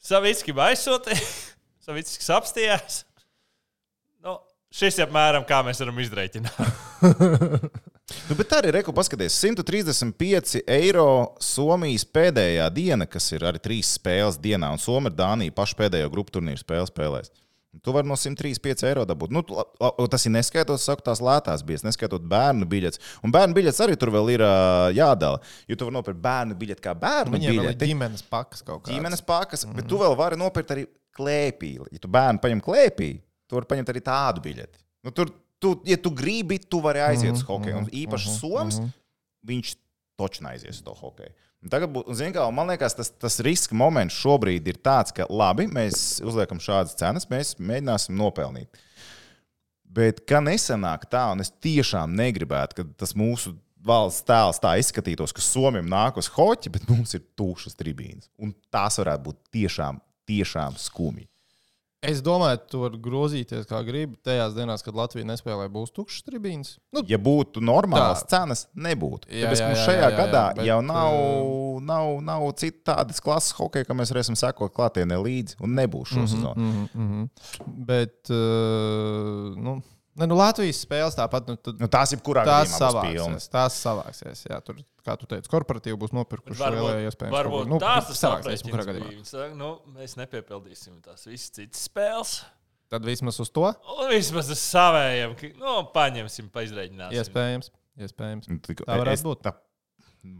S3: Savicki aizsūtīja, Savicki apstājās. Nu, šis ir apmēram kā mēs varam izreikināt.
S1: nu, bet arī reku paskaties, 135 eiro Somijas pēdējā diena, kas ir arī trīs spēles dienā, un Somija ir Dānija pašu pēdējo grupu turnīru spēli spēlēs. Tu vari no 135 eiro dabūt. Nu, tas ir neskaitot, saku, tās lētās biļetes, neskaitot bērnu biļetes. Un bērnu biļetes arī tur vēl ir jādala. Jo tu vari nopirkt bērnu biļeti kā bērnu
S2: Viņiem
S1: biļeti.
S2: ģimenes pakas kaut kādas.
S1: ģimenes pakas, mm bet tu vēl vari nopirkt arī klēpī. Ja tu bērnu paņem klēpī, tu vari paņemt arī tādu biļeti. Nu, tur, tu, ja tu gribi, tu vari aiziet uz hokeju. Un īpaši Soms, viņš točni aizies uz to hokeju. Tagad, kā, man liekas, tas, tas riska moments šobrīd ir tāds, ka labi, mēs uzliekam šādas cenas, mēs mēģināsim nopelnīt. Bet kā nesenāk tā, un es tiešām negribētu, ka tas mūsu valsts tēls tā izskatītos, ka Somijam nāk uz hoķi, bet mums ir tukšas tribīnes. Un tās varētu būt tiešām, tiešām skumji.
S2: Es domāju, tu vari grozīties kā gribi. Tajās dienās, kad Latvija nespēlē, būs tukšs tribīns. Nu,
S1: Ja būtu normālas
S2: Tā.
S1: cenas, nebūtu.
S2: Jā,
S1: Tāpēc
S2: jā,
S1: mums
S2: jā,
S1: šajā
S2: jā, jā,
S1: gadā
S2: jā, bet,
S1: jau nav, nav, nav citas tādas klases hokeja, ka mēs varēsim sekot klātienē līdzi, un nebūs šo sezonu.
S2: mm -hmm. Bet, uh, nu, ne, nu, Latvijas spēles tāpat. Nu, tad,
S1: Nu, tās ir kurā gadījumā
S2: savāksies. Tās savāksies. Jā, tur, kā tu teici, korporatīvi būs nopirkuši lielajā iespējā.
S3: varbūt
S2: nu,
S3: tās tas
S2: savāksies.
S3: aprēķins
S2: Kurā
S3: bija.
S2: gadījumā?
S3: Viņi saka, nu, mēs nepiepildīsim tās visas citas spēles.
S2: Tad vismaz uz to
S3: Un vismaz uz savējiem, nu, paņemsim, paizreģināsim.
S2: iespējams. iespējams.
S1: Nu, tik-
S2: Tā varētu
S1: es-
S2: būt.
S1: Tā,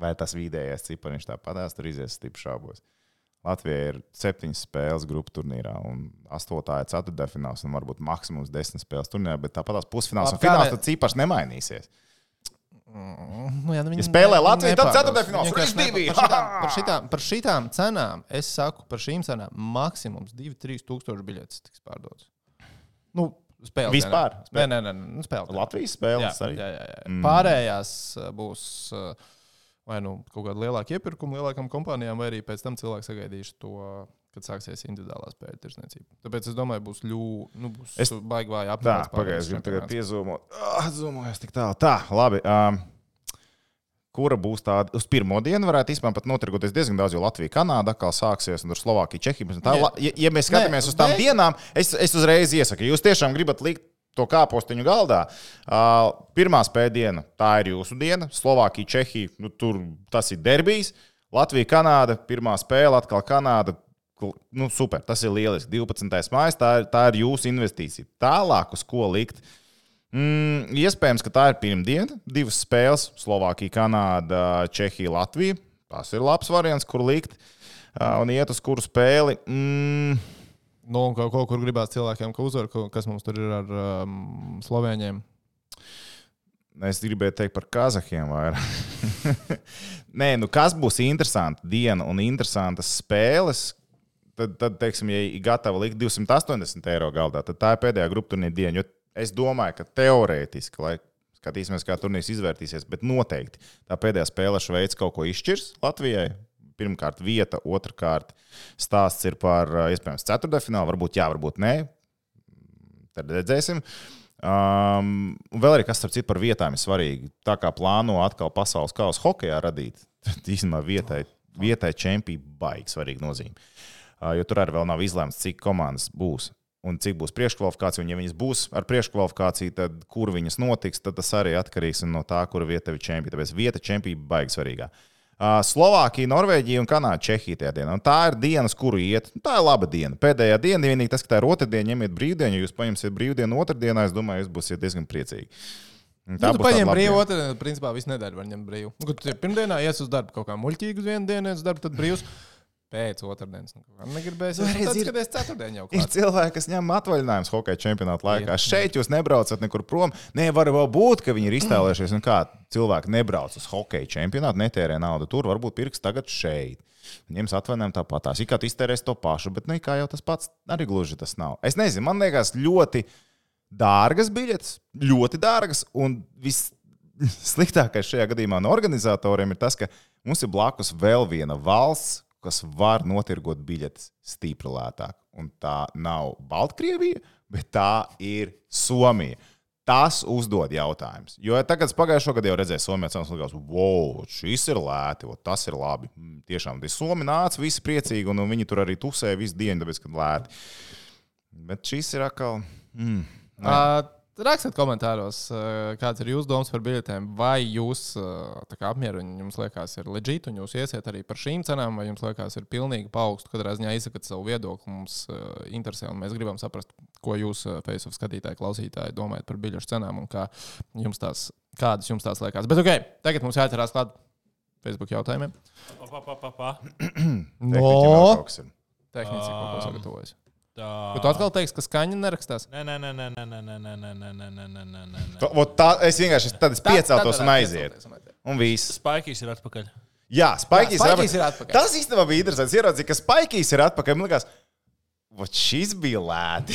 S1: vai tas vidējais cipariņš tāpatās tur izies stipri šaubos. Latvijai ir septiņas spēles grupu turnīrā, un astotā ir ceturtdaļfināls, un varbūt maksimums desmit spēles turnīrā, bet tāpat tās pusfināls un
S2: Labi, kā
S1: fināls tad cipars nemainīsies.
S2: Nu, jā, nu,
S1: Ja spēlē Latvija, tad
S2: Viņi vienkārši
S1: trīs divi.
S2: Par šitām, par, šitām, par šitām cenām, es saku, par šīm cenām maksimums 2-3 tūkstoši biļetes tiks pārdotas. Nu, spēlē.
S1: Vispār?
S2: Nē, nē, nē, nu, spēlē.
S1: Latvijas
S2: Jā,
S1: spēles
S2: jā,
S1: arī.
S2: jā, jā.
S1: Mm.
S2: Pārējās uh, būs uh, vai nu kaut kāda lielāka iepirkuma lielākām kompānijām, vai arī pēc tam cilvēki sagaidīs to, kad sāksies individuālā spēļu tirsniecība. Tāpēc es domāju, būs ļoti, nu, būs
S1: Es-
S2: baigi vāji
S1: Tā,
S2: apgādāt.
S1: pagaidiet, es gribu tagad piezūmot. Ah, Zūmojos tik tālu. Tā, labi. Um, kura būs tāda uz pirmo dienu, varētu īstenībā pat notirgoties diezgan daudz, jo Latvija, Kanāda atkal sāksies, un tur Slovākija, Čehija. Tā,
S2: Nē.
S1: ja, ja mēs skatāmies uz tām
S2: vei-
S1: dienām, es, es uzreiz iesaku, ja jūs tiešām gribat likt to kāpostiņu galdā. Uh, pirmā spēļu diena, tā ir jūsu diena. Slovākija, Čehija, nu, tur tas ir derbijs. Latvija, Kanāda, pirmā spēle, atkal Kanāda. Nu, super, tas ir lieliski. 12. mājas, tā, ir- tā ir jūsu investīcija. Tālāk, uz ko likt. Mm, iespējams, ka tā ir pirmdiena. Divas spēles, Slovākija, Kanāda, Čehija, Latvija. Tas ir labs variants, kur likt. Un iet uz kuru spēli. Mm,
S2: Nu, un kaut ko, kur gribās cilvēkiem, ka uzvar, kas mums tur ir ar um, slovēņiem.
S1: Es gribēju teikt par Kazahiem vairāk. Nē, nu kas būs interesanta diena un interesantas spēles? Tad, tad teiksim, ja ir gatava likt 280 eiro galdā, tad tā ir pēdējā grupu turnīra diena. Es domāju, ka teorētiski, lai skatīsimies, kā turnīrs izvērtīsies, bet noteikti tā pēdējā spēle Šveice kaut ko izšķirs Latvijai. Pirmkārt, vieta, otrkārt, stāsts ir par iespējams ceturdaļfinālu, varbūt jā, varbūt nē. Tad redzēsim. Um, vēl arī kas citu par vietām ir svarīgi. Tā kā plāno atkal pasaules kausa hokeja radīt, tad īstenībā vietai, vietai čempionam baigi svarīga nozīme. Uh, jo tur arī vēl nav izlēmts, cik komandas būs un cik būs priekškvalifikācija. Un, ja viņas būs ar priekškvalifikāciju, tad kur viņas notiks, tad tas arī atkarīgs no tā, kura vieta ir čempions. Tāpēc vieta čempionam baigi svarīgā. Slovākija, Norvēģija un Kanāda Čehija tajā dienā. Un tā ir dienas, kuru iet. Tā ir laba diena. Pēdējā diena, vienīgi tas, ka tā ir otrdiena, ņemiet brīvdienu. Ja jūs paņemsiet brīvdienu otrdienā, es domāju, jūs būsiet diezgan priecīgi.
S2: Tā nu, paņem brīvu,
S1: diena.
S2: otrā principā visu nedēļu var ņemt brīvu. Nu, pirmdienā ies uz darbu kaut kā muļķīgi uz vienu dienu, ies uz darbu, tad brīvs. Pēc otrdienas. Nu, Negribēs.
S1: Nu, redz,
S2: Tad
S1: ir-
S2: skaties ceturtdien jau.
S1: Ir
S2: klāt.
S1: cilvēki, kas ņem atvaļinājumus hokeja čempionāta laikā.
S2: Ir.
S1: Šeit jūs nebraucat nekur prom. Nē, var vēl būt, ka viņi ir iztēlojušies, un kā cilvēki nebrauc uz hokeja čempionātu, netērē naudu tur, varbūt pirks tagad šeit. Ņems atvainājumu tāpat. Tās ir kā iztērēs to pašu, bet ne kā jau tas pats arī gluži tas nav. Es nezinu, man liekas, ļoti dārgas biļetes, ļoti dārgas. Un vissliktākais šajā gadījumā no organizatoriem ir tas, ka mums ir blakus vēl viena valsts, kas var notirgot biļetes stipri lētāk. Un tā nav Baltkrievija, bet tā ir Somija. Tas uzdod jautājumus. Jo tagad, pagājušā gada jau redzēju, Somijā cenas likās, wow, šis ir lēti, o, tas ir labi. Mm, Tiešām, tie Somi nāca, visi priecīgi, un, un viņi tur arī tusēja visu dienu, tāpēc, ka lēti. Bet šis ir atkal. Mm, nē.
S2: Ā, Rakstiet komentāros, ā, kāds ir jūsu domas par biļetēm. Vai jūs kā apmierināti, jums liekas, ir leģīti, un jūs iesiet arī par šīm cenām, vai jums liekas, ir pilnīgi paaugstu. Katrā ziņā izsakat savu viedokli. Mums ā, interesē, un mēs gribam saprast, ko jūs, Facebook skatītāji, klausītāji, domājat par biļešu cenām un kā jums tās, kādas jums tās liekas. Bet ok, tagad mums jāatcerās klāt Facebook jautājumiem.
S3: Pa, pa, pa, pa.
S2: Tehniski kaut ko sagatavojas.
S3: Tā.
S2: Tu atkal teiksi, ka skaņa nerakstās.
S3: Nē, nē, nē, nē, nē, nē, nē, nē, nē, nē, nē, nē, nē, nē, nē, nē.
S1: Tā, vot tā, es vienkārši tad es pieceltos un aizietu.
S2: un aiziet.
S1: Un viss.
S3: Spēkīs ir atpakaļ.
S1: Jā, Spikijs
S2: Jā,
S1: ir,
S2: Spikijs ir
S1: atpakaļ.
S2: atpakaļ.
S1: Tas īstenībā bija interesants. Ieraudzīju, ka Spikijs ir atpakaļ. Man liekas, Vot šis bija lēti.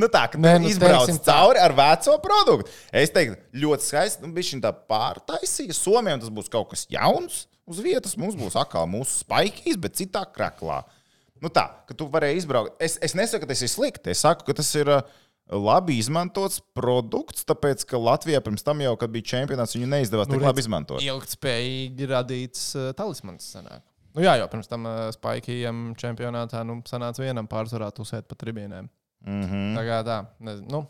S1: nu tā, ka
S2: Nē, nu,
S1: nu, izbrauc cauri ar veco produktu. Es teiktu, ļoti skaisti. Nu, Viņš tā pārtaisīja. Somijam tas būs kaut kas jauns uz vietas. Mums būs atkal mūsu spēkīs, bet citā kraklā. Nu tā, ka tu varēji izbraukt. Es, es nesaku, ka tas ir slikti. Es saku, ka tas ir uh, labi izmantots produkts, tāpēc, ka Latvijā pirms tam jau, kad bija čempionāts, viņu neizdevās
S2: Nu,
S1: tik labi izmantot.
S2: Ilgtspējīgi radīts uh, talismans. Sanāk. Nu, jā, jau pirms tam uh, Spaikijam čempionātā nu, sanāca vienam pārsvarā tusēt pa tribīnēm.
S1: Mm -hmm.
S2: Tā kā tā. Nezinu, nu.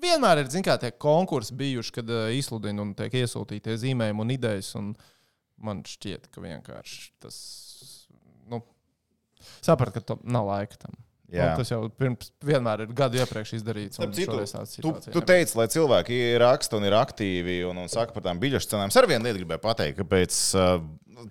S2: Vienmēr ir zin, kā, tie konkursi bijuši, kad uh, izsludina un tiek iesūtīti zīmējumi un idejas. Un man šķiet, ka vienkārši tas. Nu, Sapratu, ka tam nav laika tam. Nu, tas jau pirms vienmēr ir gadu iepriekš izdarīts.
S1: citu, Tu, tu teici, lai cilvēki raksta un ir aktīvi un, un saka par tām biļešu cenām. Es ar vienu lietu gribēju pateikt, ka pēc uh,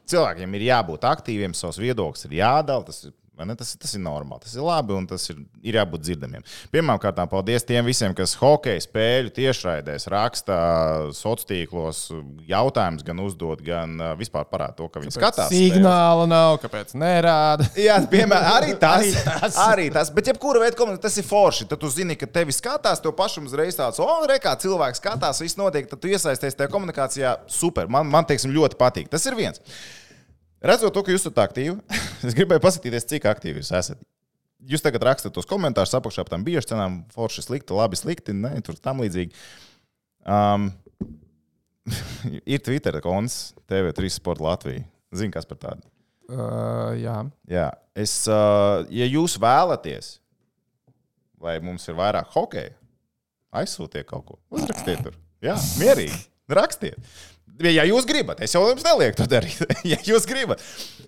S1: cilvēkiem ir jābūt aktīviem, savs viedoklis ir jādala. Tas, ir-? Tas, tas ir normāli, tas ir labi un tas ir, ir jābūt dzirdamiem. Pirmkārt, paldies tiem visiem, kas hokeja spēļu tiešraidēs raksta sociālos tīklos jautājumus, gan uzdod, gan uh, vispār parāda to, ka viņi skatās. spēles.
S2: Signāla nav, kāpēc nerāda.
S1: Jā, piemēram, arī tas. arī tas. Arī tas. Bet, jebkura veida komunikācija, tas ir forši. Tad tu zini, ka tevi skatās, tev pašam uzreiz tāds, o, re, kā cilvēks skatās, viss notiek, tad tu iesaisties tajā komunikācijā. Super. Man, man teiksim, ļoti patīk. Tas ir viens. Redzot to, ka jūs esat aktīvi, es gribēju paskatīties, cik aktīvi jūs esat. Jūs tagad rakstat tos komentārus apakšā par tām bijušām cenām, forši, slikti, labi, slikti, ne, tur tam līdzīgi. Um, ir Twitter konts TV3 Sport Latvija. Zini, kas par tādu?
S2: Uh, jā,
S1: Jā, es, uh, ja jūs vēlaties, lai mums ir vairāk hokeja, aizsūtiet kaut ko. Uzrakstiet tur. Jā, mierīgi. Rakstiet. Ja jūs gribat, es jau jums nelieku to darīt. ja jūs gribat,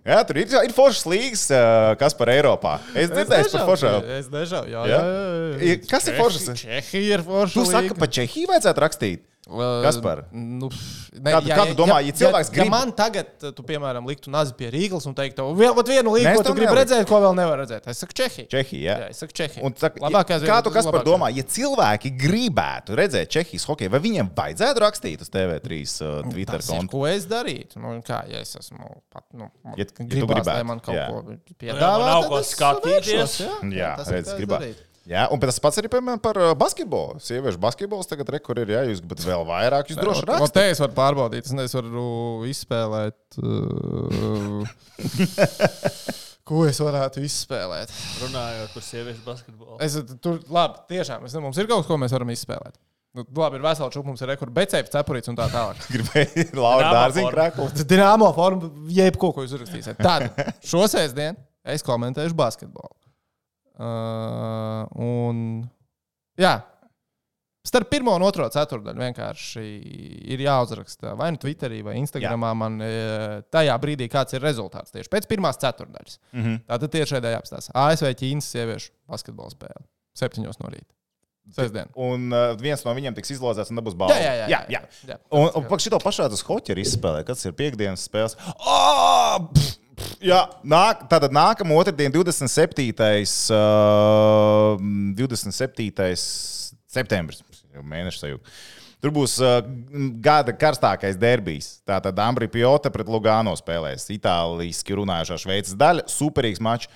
S1: jā, tur ir, ir foršas līgas, uh, kas par Eiropā. Es dzirdēju par foršām.
S2: Es nežāvu. Jā,
S1: Jā?
S2: jā, jā,
S1: Kas ir foršas?
S2: Čehija ir forša.
S1: Saki,
S2: līga.
S1: pa Čehiju vajadzētu rakstīt.
S2: Uh,
S1: Kaspar?
S2: Nu, ne,
S1: Kā tu- kā tu domā, ja cilvēks
S2: ja,
S1: grib-
S2: Ja man tagad, tu, piemēram, liktu nazi pie Rīgas un teiktu, vēl vienu līgu, ko tu gribi redzēt, ko vēl nevar redzēt. Es saku Čehija.
S1: Čehija, jā.
S2: Jā, es saku Čehija.
S1: Un tā,
S2: Labākais
S1: kā tu kas par domā, ja cilvēki gribētu redzēt Čehijas hokeju, vai viņiem vajadzētu rakstīt uz TV3 uh, Twitter
S2: Tas ir,
S1: kontu?
S2: ko es darītu? Nu, kā, ja es esmu pat, nu,
S1: Ja- ja tu
S2: gribās,
S1: gribētu,
S2: lai man kaut
S1: jā.
S2: ko piedāvā,
S3: nav
S2: tad
S3: ko
S2: es
S3: skatīties.
S2: vēršos, Jā,
S1: Jā,
S2: tas
S1: redz,
S2: darītu.
S1: Jā, un tas pats arī piemēram, par basketbolu. Sieviešu basketbols tagad rekur ir, ja jūs gribat vēl vairāk, jūs droši
S2: Vēl
S1: rakstīt.
S2: te es varu pārbaudīt, es nezinu, varu izspēlēt. Uh, ko es varētu izspēlēt?
S3: Runājot par sieviešu basketbolu.
S2: Es tur, labi, tiešām, es, mums ir kaut kas, ko mēs varam izspēlēt. Nu, labi, ir vesela čūpa, mums ir rekords, becēpes, cepurīts un tā tālāk.
S1: Gribēju Laura Dārziņa
S3: forma.
S1: krāklu.
S2: Dināmo forma, jebko, ko jūs uzrakstīsiet. Tad šo sēsdienu es komentēšu basketbolu. Uh, un, jā, Starp pirmo un otro ceturdaļu vienkārši ir jāuzraksta vai nu Twitterī, vai Instagramā man e, tajā brīdī, kāds ir rezultāts tieši pēc pirmās ceturdaļas. Mm. -hmm. Tātad tieši šeit jāapstāsta. ASV Ķīnas sieviešu basketbola spēle. Septiņos no rīta. Sestdien.
S1: Un uh, viens no viņiem tiks izlozēts un dabūs balvu.
S2: Jā, jā, jā.
S1: jā, jā.
S2: jā.
S1: Un, un pak šito pašā tas hoķeri izspēlē, kas ir piekdienas spēles. Oh! Pff, Jā, nāk, tātad nākamā otrdiena, 27. Uh, 27. septembris, mēneša sajūta. Tur būs uh, gada karstākais derbijs. Tātad Ambrija Pjota pret Lugano spēlēs. Itāliski runājošā Šveices daļa. Superīgs mačs.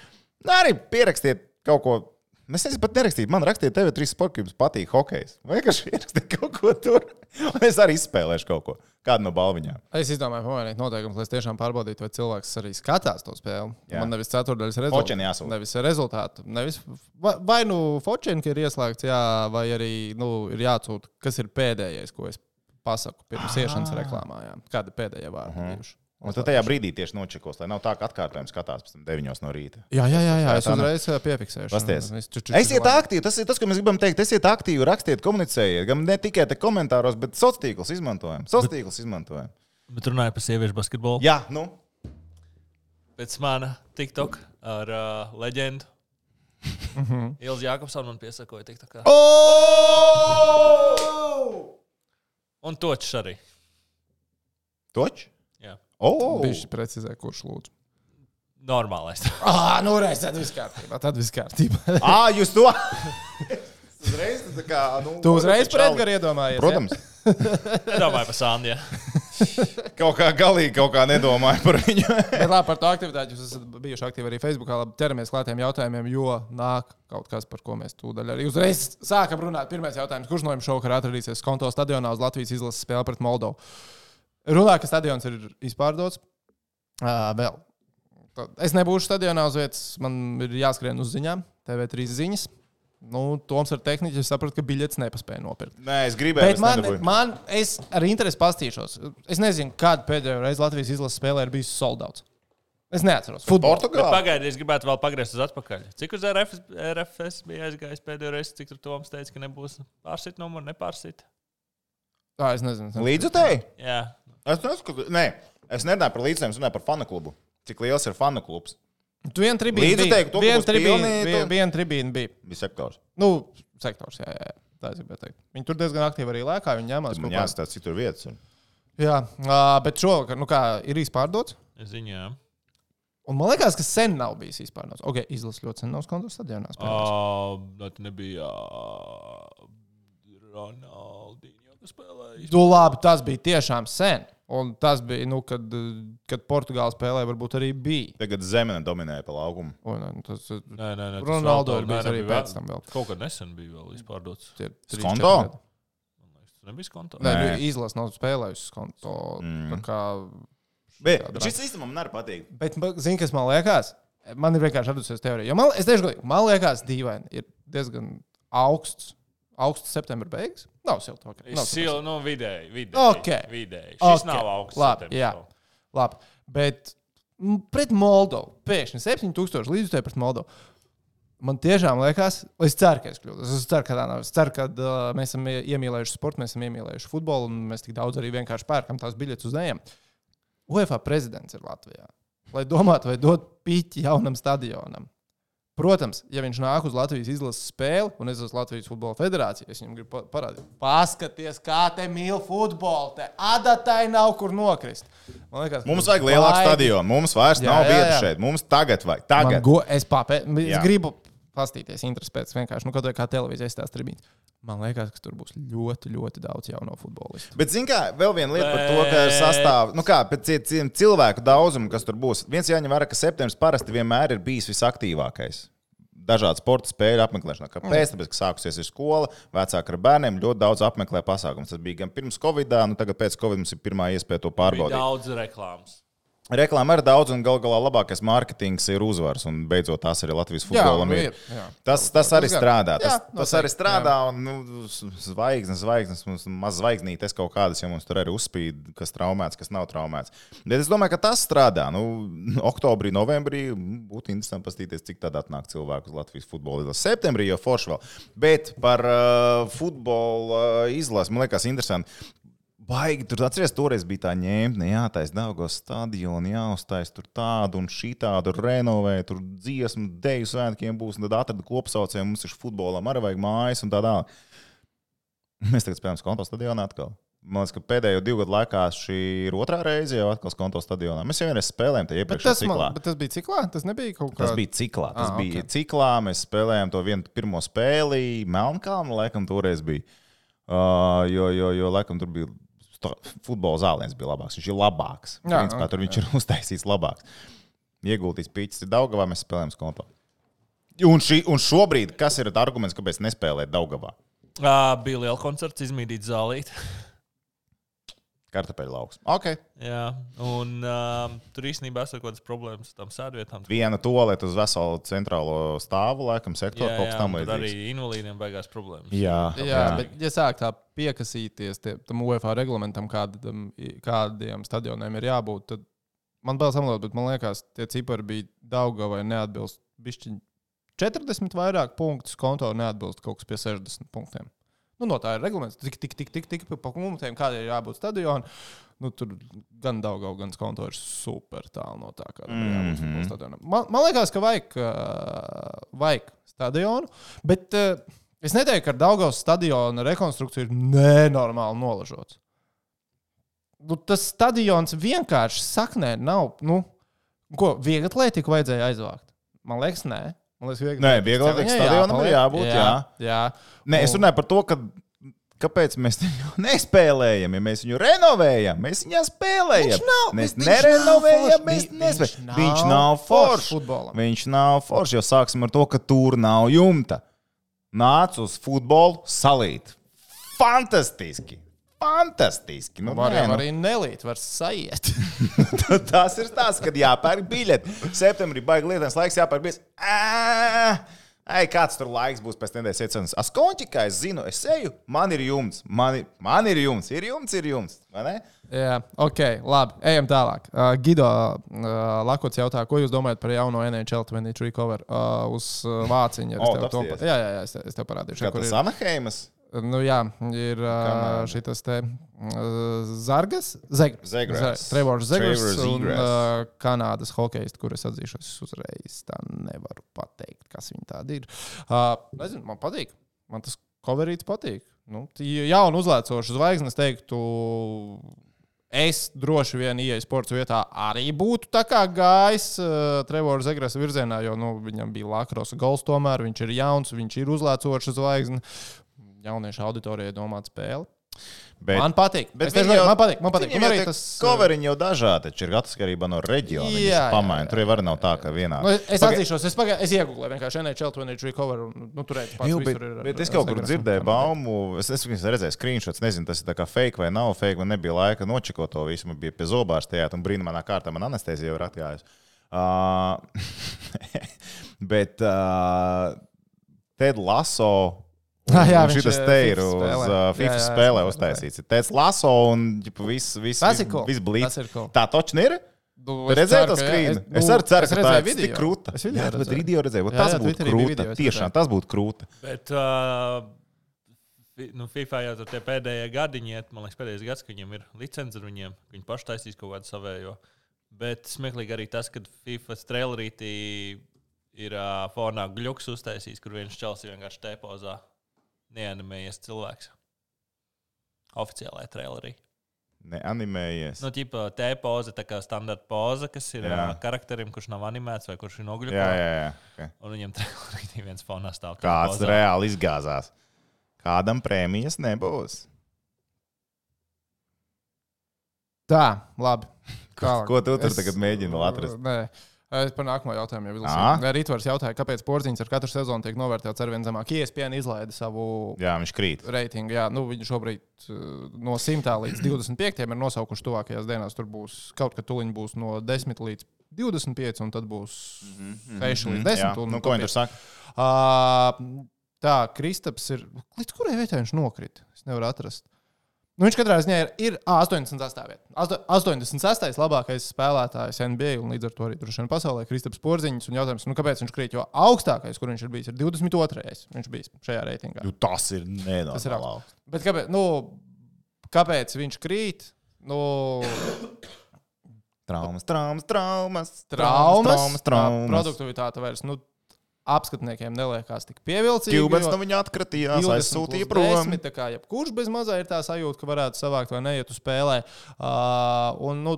S1: Arī pierakstiet kaut ko. Es nezinu, pat nerakstīt. Man rakstiet, TV3 sports, jums patīk hokejs. Vai vienkārši ierakstiet kaut ko tur? Un es arī izspēlēšu kaut ko. Kādu no balviņām.
S2: Es izdomāju, pamainīt noteikumus, lai es tiešām pārbaudītu, vai cilvēks arī skatās to spēli.
S1: Jā.
S2: Man nevis ceturdaļas
S1: jāsūta.
S2: Nevis rezultātu. Nevis, vai, nu Fočenka ir ieslēgts, jā, vai arī nu, ir jāatsūta, kas ir pēdējais, ko es pasaku pirms iešanas reklāmā. Jā. Kāda ir pēdējā vārda? bijuši?
S1: Un tad tajā brīdī tieši nočekos, lai nav tā, ka atkārtojums skatās pēc tam 9 no rīta.
S2: Jā, jā, jā, jā es uzreiz ā, piefiksēšu.
S1: Pasties. Esiet aktīvi, tas ir tas, ko mēs gribam teikt. Esiet aktīvi, rakstiet, komunicējiet. Gan ne tikai te komentāros, bet sociālos tīklus izmantojam. Sociālos tīklus izmantojam.
S3: Bet runājot par sieviešu basketbolu.
S1: Jā, nu.
S3: Pēc mana TikTok ar uh, leģendu. Ilzi Jākopsons man piesakoja TikTokā. Un točs arī.
S1: Toč? Oh!
S2: Bišķi precizē, kurš lūdzu.
S3: Normālais.
S2: Ah, nu reiz, tad viss kārtībā. Tad viss kārtībā.
S1: Ah, jūs to! uzreiz, tā kā, nu,
S2: Tu uzreiz
S1: čau.
S2: par Edgars iedomājies.
S1: Protams.
S3: Domāju par Sandiju.
S1: Kaut kā galīgi kaut kā nedomāju par viņu.
S2: Bet labi, par to aktivitāti jūs esat bijuši aktīvi arī Facebookā. Labi, ķeramies klātiem jautājumiem, jo nāk kaut kas, par ko mēs tūdaļ arī uzreiz sākam runāt. Pirmais jautājums, kurš no jums šovakar atradīsies konto stadionā uz Latvijas izlases spēli pret Moldovu? Runā, ka stadions ir izpārdots. Uh, vēl. Tad Es nebūšu stadionā uz vietas, man ir jāskrien uz ziņām, TV3 ziņas. Nu, Toms ar tehniku es sapratu, ka biļetes nepaspēja nopirkt.
S1: Nē, es gribēju.
S2: Bet man, man, es ar interesi pastīšos. Es nezinu, kāda pēdējā reize Latvijas izlases spēlē ir bijusi soldauts. Es neatceros.
S1: Portugālē.
S3: Pagaidiet, es gribētu vēl pagriezt uz atpakaļ. Cik uz RFS, RFS bija aizgājis pēdējo reizi, cik tur Toms teica, ka nebūs pārsit numuru, nepārsit?
S2: Tā, es nezinu.
S1: Līdzutēji?
S3: Jā.
S1: Es neskatu. Nē, es nerunāju par līdzutējiem, es runāju par fanu klubu. Cik liels ir fanu klubs?
S2: Tu vienu tribīnu
S1: Līdzutēji,
S2: biji.
S1: to, ka
S2: Viena
S1: būs
S2: tribīna
S1: pilni,
S2: bija.
S1: tu-
S2: Viena tribīna bija.
S1: Bija sektors.
S2: Nu, sektors, jā, jā. jā. Tā es gribēju teikt. Viņi tur diezgan aktīvi arī lēkā. Viņi ņēmās kopā.
S1: jāstāsta, cik tur vietas ir.
S2: Jā, bet šovakar, nu kā, ir izpārdots.
S3: Jā.
S2: Un man liekas, ka sen nav bijis izpārdots. Ok, izlases ļoti sen nav skontos stadionā. spēlējis.
S3: Uh, tā nebija uh, Ronaldinho, kas spēlēja.
S2: Nu, labi, tas bija tiešām sen. Un tas bija, nu, kad, kad Portugāla spēlē, varbūt arī bija.
S1: Tagad zemene dominēja pa laukumu.
S2: Un, un tas,
S3: Nē, nē, nē.
S2: Ronaldo
S3: vēl
S2: ir bijis
S3: nē,
S2: arī
S3: nebija
S2: pēc tam vēl.
S3: Kaut kad nesen bija vēl izpārdots.
S1: Skonto?
S3: nebija skonto.
S2: Nē,
S1: Nē.
S2: nu, izlase nav spēlējusi konto.
S1: Mm.
S2: Kā,
S1: Bet šis īstenībā man arī patīk.
S2: bet, zini, kas man liekas? Man ir vienkārši radusies teorija. Jo Man, es godīgi, man liekas, dīvaini. Ir diezgan augsts, augsts septembra beigas. Nav silta. Okay. Nav silta.
S3: no vidēji. vidēji
S2: Ok.
S3: vidēji. Šis
S2: Ok.
S3: nav augsts.
S2: Labi, jā. Labi. Bet pret Moldovu pēkšņi 7000 līdzekļu pret Moldovu. Man tiešām liekas, es ceru, ka es kļūdos. Es ceru, ka tā nav. Es ceru, ka uh, mēs esam ie- iemīlējuši sportu, mēs esam iemīlējuši futbolu, un mēs tik daudz arī vienkārši pērkam tās biļetes uz ejam. UEFA prezidents ir Latvijā. Lai domātu, vai dot piķi jaunam stadionam. Protams, ja viņš nāk uz Latvijas izlases spēli, un es esmu Latvijas Futbola Federācija, es viņam gribu pa- parādīt, paskaties, kā te mīl futbolu. Te adatai nav kur nokrist. Man liekas,
S1: Mums vajag lielāku stadionu. Mums vairs
S2: Jā,
S1: nav vietas šeit. Mums tagad vajag.
S2: Man
S1: Tagad.
S2: Go, es papē, es
S1: Jā.
S2: gribu pastīties, interesi pēc vienkārši, nu, kaut kā televīzijas tās tribīnas. Man liekas, ka tur būs ļoti, ļoti daudz jauno futbolistu.
S1: Bet, zināmā mērā, vēl viena lieta par to, ka ir sastāv, nu kā, pēc cilvēku daudzumu, kas tur būs. Viens jāņem vērā, ka septembris parasti vienmēr ir bijis visaktīvākais. Dažādu sporta spēļu apmeklēšanā. Kāpēc? Tāpēc, ka sākusies ir skola, vecāki ar bērniem ļoti daudz apmeklē pasākumus. Tas bija gan pirms Covid, nu tagad pēc Covid mums ir pirmā iespēja to
S3: Bija
S1: pārbaudīt.
S3: daudz reklāmas.
S1: Reklāma ir daudz, un gal galā labākais mārketings ir uzvars. Un beidzot, tas arī Latvijas futbolam
S2: nu
S1: ir.
S2: jā.
S1: Tas, tas arī strādā. Tas,
S2: Jā,
S1: tas
S2: noteikti,
S1: arī strādā. Un, nu, zvaigznes, zvaigznes, mums maz zvaigznītes kaut kādas, ja mums tur arī uzspīd, kas traumēts, kas nav traumēts. Bet es domāju, ka tas strādā. Nu, oktobrī, novembrī būtu interesanti paskatīties, cik tad atnāk cilvēku uz Latvijas futbola izlasi. Septembrī jau forši vēl. Bet par uh, futbola uh, izlasi man liekas interesanti. Baigi, tur atceries, toreiz bija tā ņēmta, jātaisa Dāngos stadionu, jāuztais tur tādu un šī tādu renovē, tur dziesmu, deju svētkiem būs, un tad atrada kopsaucēju, mums ir futbolam arī vajag mājas un tā tālāk. Mēs tagad spēlējam konto stadionā atkal. Man liekas, ka pēdējo divu gadu laikā šī ir otrā reize jau atkal konto stadionā. Mēs jau vienreiz spēlējām
S2: Bet
S1: iepriekšējā
S2: tas,
S1: ciklā.
S2: man, bet tas bija ciklā? Tas nebija kaut kā
S1: Tas bija ciklā. Tas
S2: Ah,
S1: bija
S2: ok.
S1: ciklā. Mēs spēlējām to vienu pirmo spēli. Melnkalnu, laikam, toreiz bija. Uh, jo, jo, jo, laikam, tur bija futbola zāliens bija labāks. Viņš ir labāks.
S2: Jā,
S1: Principā,
S2: ok,
S1: tur viņš ir uztaisīts labāks. Ieguldīts pīcis ir Daugavā, mēs spēlējam konto. Un, šī, un šobrīd, kas ir arguments, kāpēc nespēlēt Daugavā?
S3: Uh, bija liela koncerts, izmīdīt zālīt.
S1: Kartupeļu lauks. Okay.
S3: Jā, un um, tur īstenībā ir kaut kādas problēmas ar tām sēdvietām.
S1: Viena toalete uz veselu centrālo stāvu, laikam, sektoru
S3: Jā,
S1: kaut kas
S3: jā,
S1: tam
S3: un tur arī invalīdiem beigās problēmas.
S1: Jā,
S2: Jā, jā, bet, ja sāk tā piekasīties tie, tam UEFA reglamentam, kādam, kādiem stadioniem ir jābūt, tad man vēl samalot, bet man liekas, tie cipari bija Dauga vai neatbilst. Bišķiņ 40 vairāk punktus konto neatbilst kaut kas pie 60 punktiem. Nu, no tā ir reglaments. Tik, tik, tik, tik, tik pa punktiem, kādiem ir jābūt stadionam. Nu, tur gan Dauga, gan konto ir super tālu no tā, kādam ir jābūt
S1: Mhm.
S2: futbola stadionam. Man, man liekas, ka vajag, vajag stadionu, bet uh, es neteiktu, ka Daugaus stadiona rekonstrukcija ir nenormāli nolažots. Nu, tas stadions vienkārši saknē nav. Nu, ko viegli atlētiku vajadzēja aizvākt? Man liekas, nē. Man liekas, viegli
S1: Nē,
S2: Viņai
S1: stadionam ir jābūt, jā.
S2: jā.
S1: Nē, es
S2: Un-
S1: runāju par to, ka. Kāpēc mēs viņu nespēlējam? Ja mēs viņu renovējam, mēs viņu spēlējam.
S2: Viņš nav-
S1: mēs nerenovējam, mēs nespēlējam.
S2: Viņš
S1: Viņš
S2: nav foršs futbolam.
S1: Viņš nav foršs. Jau sāksim ar to, ka tur nav jumta. Nāc uz futbolu, salīt. Fantastiski! Fantastiski! Nu,
S2: Var
S1: nē,
S2: jau
S1: nu,
S2: arī nelīt, var sajiet.
S1: Tas ir tas, kad jāpērk biļeti. Septembrī baigi lietās laiks, jāpērk biļeti. Ai, kāds tur laiks būs pēc nedēļas iecenas? Askonķi, kā es zinu, es eju, man ir jums, man man ir jums, ir jums, ir jums.
S2: Jā, ok, labi. Ejam tālāk. Uh, Gido uh, Lakots jautā, ko jūs domājat par jauno NHL 23 cover uh, uz uh, vāciņa?
S1: O,
S2: Es tev to
S1: tapsies.
S2: pa- Jā, jā, jā, es, te- es tev parādīšu.
S1: Kā tas
S2: ir.
S1: Anaheimas?
S2: Nu, jā, ir uh, šis te uh, Zargas, Zegras.
S1: Zegras.
S2: Trevors Zegras un uh, Kanādas hokejists, kurus atzīšos uzreiz. Tā nevaru pateikt, kas viņi tādi ir. Uh, nezinu, man patīk. Man tas coverīts patīk. Nu, tie jauni uzlēcoši zvaigznes teiktu. Es droši vien ieeju sporta vietā arī būtu gājis uh, Trevora Zegras virzienā, jo nu, viņam bija Lakrosa gals, tomēr viņš ir jauns, viņš ir uzlēcošs zvaigzne. Jauniešu auditorijai domāt spēli.
S1: Bet,
S2: Man patīk.
S1: bet
S2: Es gribēju- man patīk. Man patīk.
S1: Viņam
S2: arī tas, uh,
S1: Coveriņi jau dažādi, ir atkarībā no reģiona.
S2: Jā,
S1: Jā, pamaini. Tur jau var nav tā, ka vienā.
S2: Nu, es
S1: Paga-
S2: atzīšos, es, paga, es iegūlēju vienkārši NHL 23 cover. Un, nu, tur redzu, pats
S1: Jū, bet,
S2: visur ir.
S1: bet es
S2: ar
S1: kaut kur dzirdēju baumu, es, es viņas redzēju screenshots, nezinu, tas ir tā kā fake vai nav fake, man nebija laika nočekot to visu, man bija pie zobārstējāt, un brīnumainā kārtā man anestezija jau ir atgājusi. Uh, bet uh, Ted Laso.
S2: Jā, viņš,
S1: šis
S2: eh,
S1: te ir uz
S2: Jā,
S1: FIFA spēlē uztaisīts. Tēds Laso un viss vis, vis,
S2: ir cool.
S1: Tā taču ir.
S2: Nu, ceru,
S1: to skrīnu?
S2: nu,
S1: Es arī ceru, ka tā
S2: redzēju
S1: ir tik
S2: video.
S1: krūta.
S2: Es
S1: bet
S2: redzēju.
S1: video redzēju.
S2: Jā,
S1: Tas
S2: jā,
S1: būtu krūta. Tiešām
S2: redzēju.
S1: tas būtu krūta.
S3: Bet uh, nu, FIFA jau tur gadiņi, iet, man liekas, pēdējais gads, ka viņiem ir licence ar viņiem. Viņi paši taisīs kaut kādu savējo. Bet smieklīgi arī tas, ka FIFA trailerītī ir uh, fonā gluks uztaisījis, kur viens čels ir vienkārši tēpozā neanimējies cilvēks. Oficiālajā trailerī.
S1: Neanimējies.
S3: Nu, tīpa tēpoza, tā kā standarta poza, kas ir
S1: Jā.
S3: karakterim, kurš nav animēts vai kurš ir nogļuvis.
S1: Jā, jā, jā. Okay.
S3: Un viņam trailerī viens fonā stāv. tā
S1: Kāds
S3: pozā.
S1: reāli izgāzās. Kādam prēmijas nebūs.
S2: Tā, labi.
S1: Ko, ko tu tur tagad mēģini atrast?
S2: Nē. Es par nākamo jautājumu jau izlasīju. Rītvars jautāja, kāpēc porziņš ar katru sezonu tiek novērtēts ar vien zemāk. ESPN izlaida savu
S1: Jā, viņš krīt.
S2: reitingu. Jā, nu, viņi šobrīd uh, no 100 līdz 25 ir nosaukuši tuvākajās dienās. Tur būs kaut kad tuliņi būs no 10 līdz 25, un tad būs 6 līdz 10.
S1: Jā,
S2: un
S1: nu, ko viņi
S2: top
S1: tur saka?
S2: Uh, tā, Kristaps ir. Līdz kurai vietai viņš nokrita? Es nevaru atrast. Nu, viņš katrā ziņā ir, ir ā, 88. vietā. Asto- 86. labākais spēlētājs NBA un līdz ar to arī droši vien pasaulē Kristaps Porziņš. Un jautājums, nu, kāpēc viņš krīt? Jo augstākais, kur viņš ir bijis, ir 22. Viņš bijis šajā reitingā.
S1: Nu, tas ir
S2: Tas ir
S1: nenormāli.
S2: augsts. Bet kāpēc, nu, kāpēc viņš krīt? Nu,
S1: Traumas, traumas, traumas.
S2: traumas,
S1: traumas, traumas.
S2: produktivitāte vairs nu, apskatniekiem neliekās tik pievilcīga.
S1: Kilbens
S2: jo-
S1: no viņa atkritījās,
S2: 20
S1: aizsūtīja prom.
S2: 10, tā kā jebkurš bez mazā ir tā sajūta, ka varētu savākt vai neiet uz spēlē. Uh, un, nu,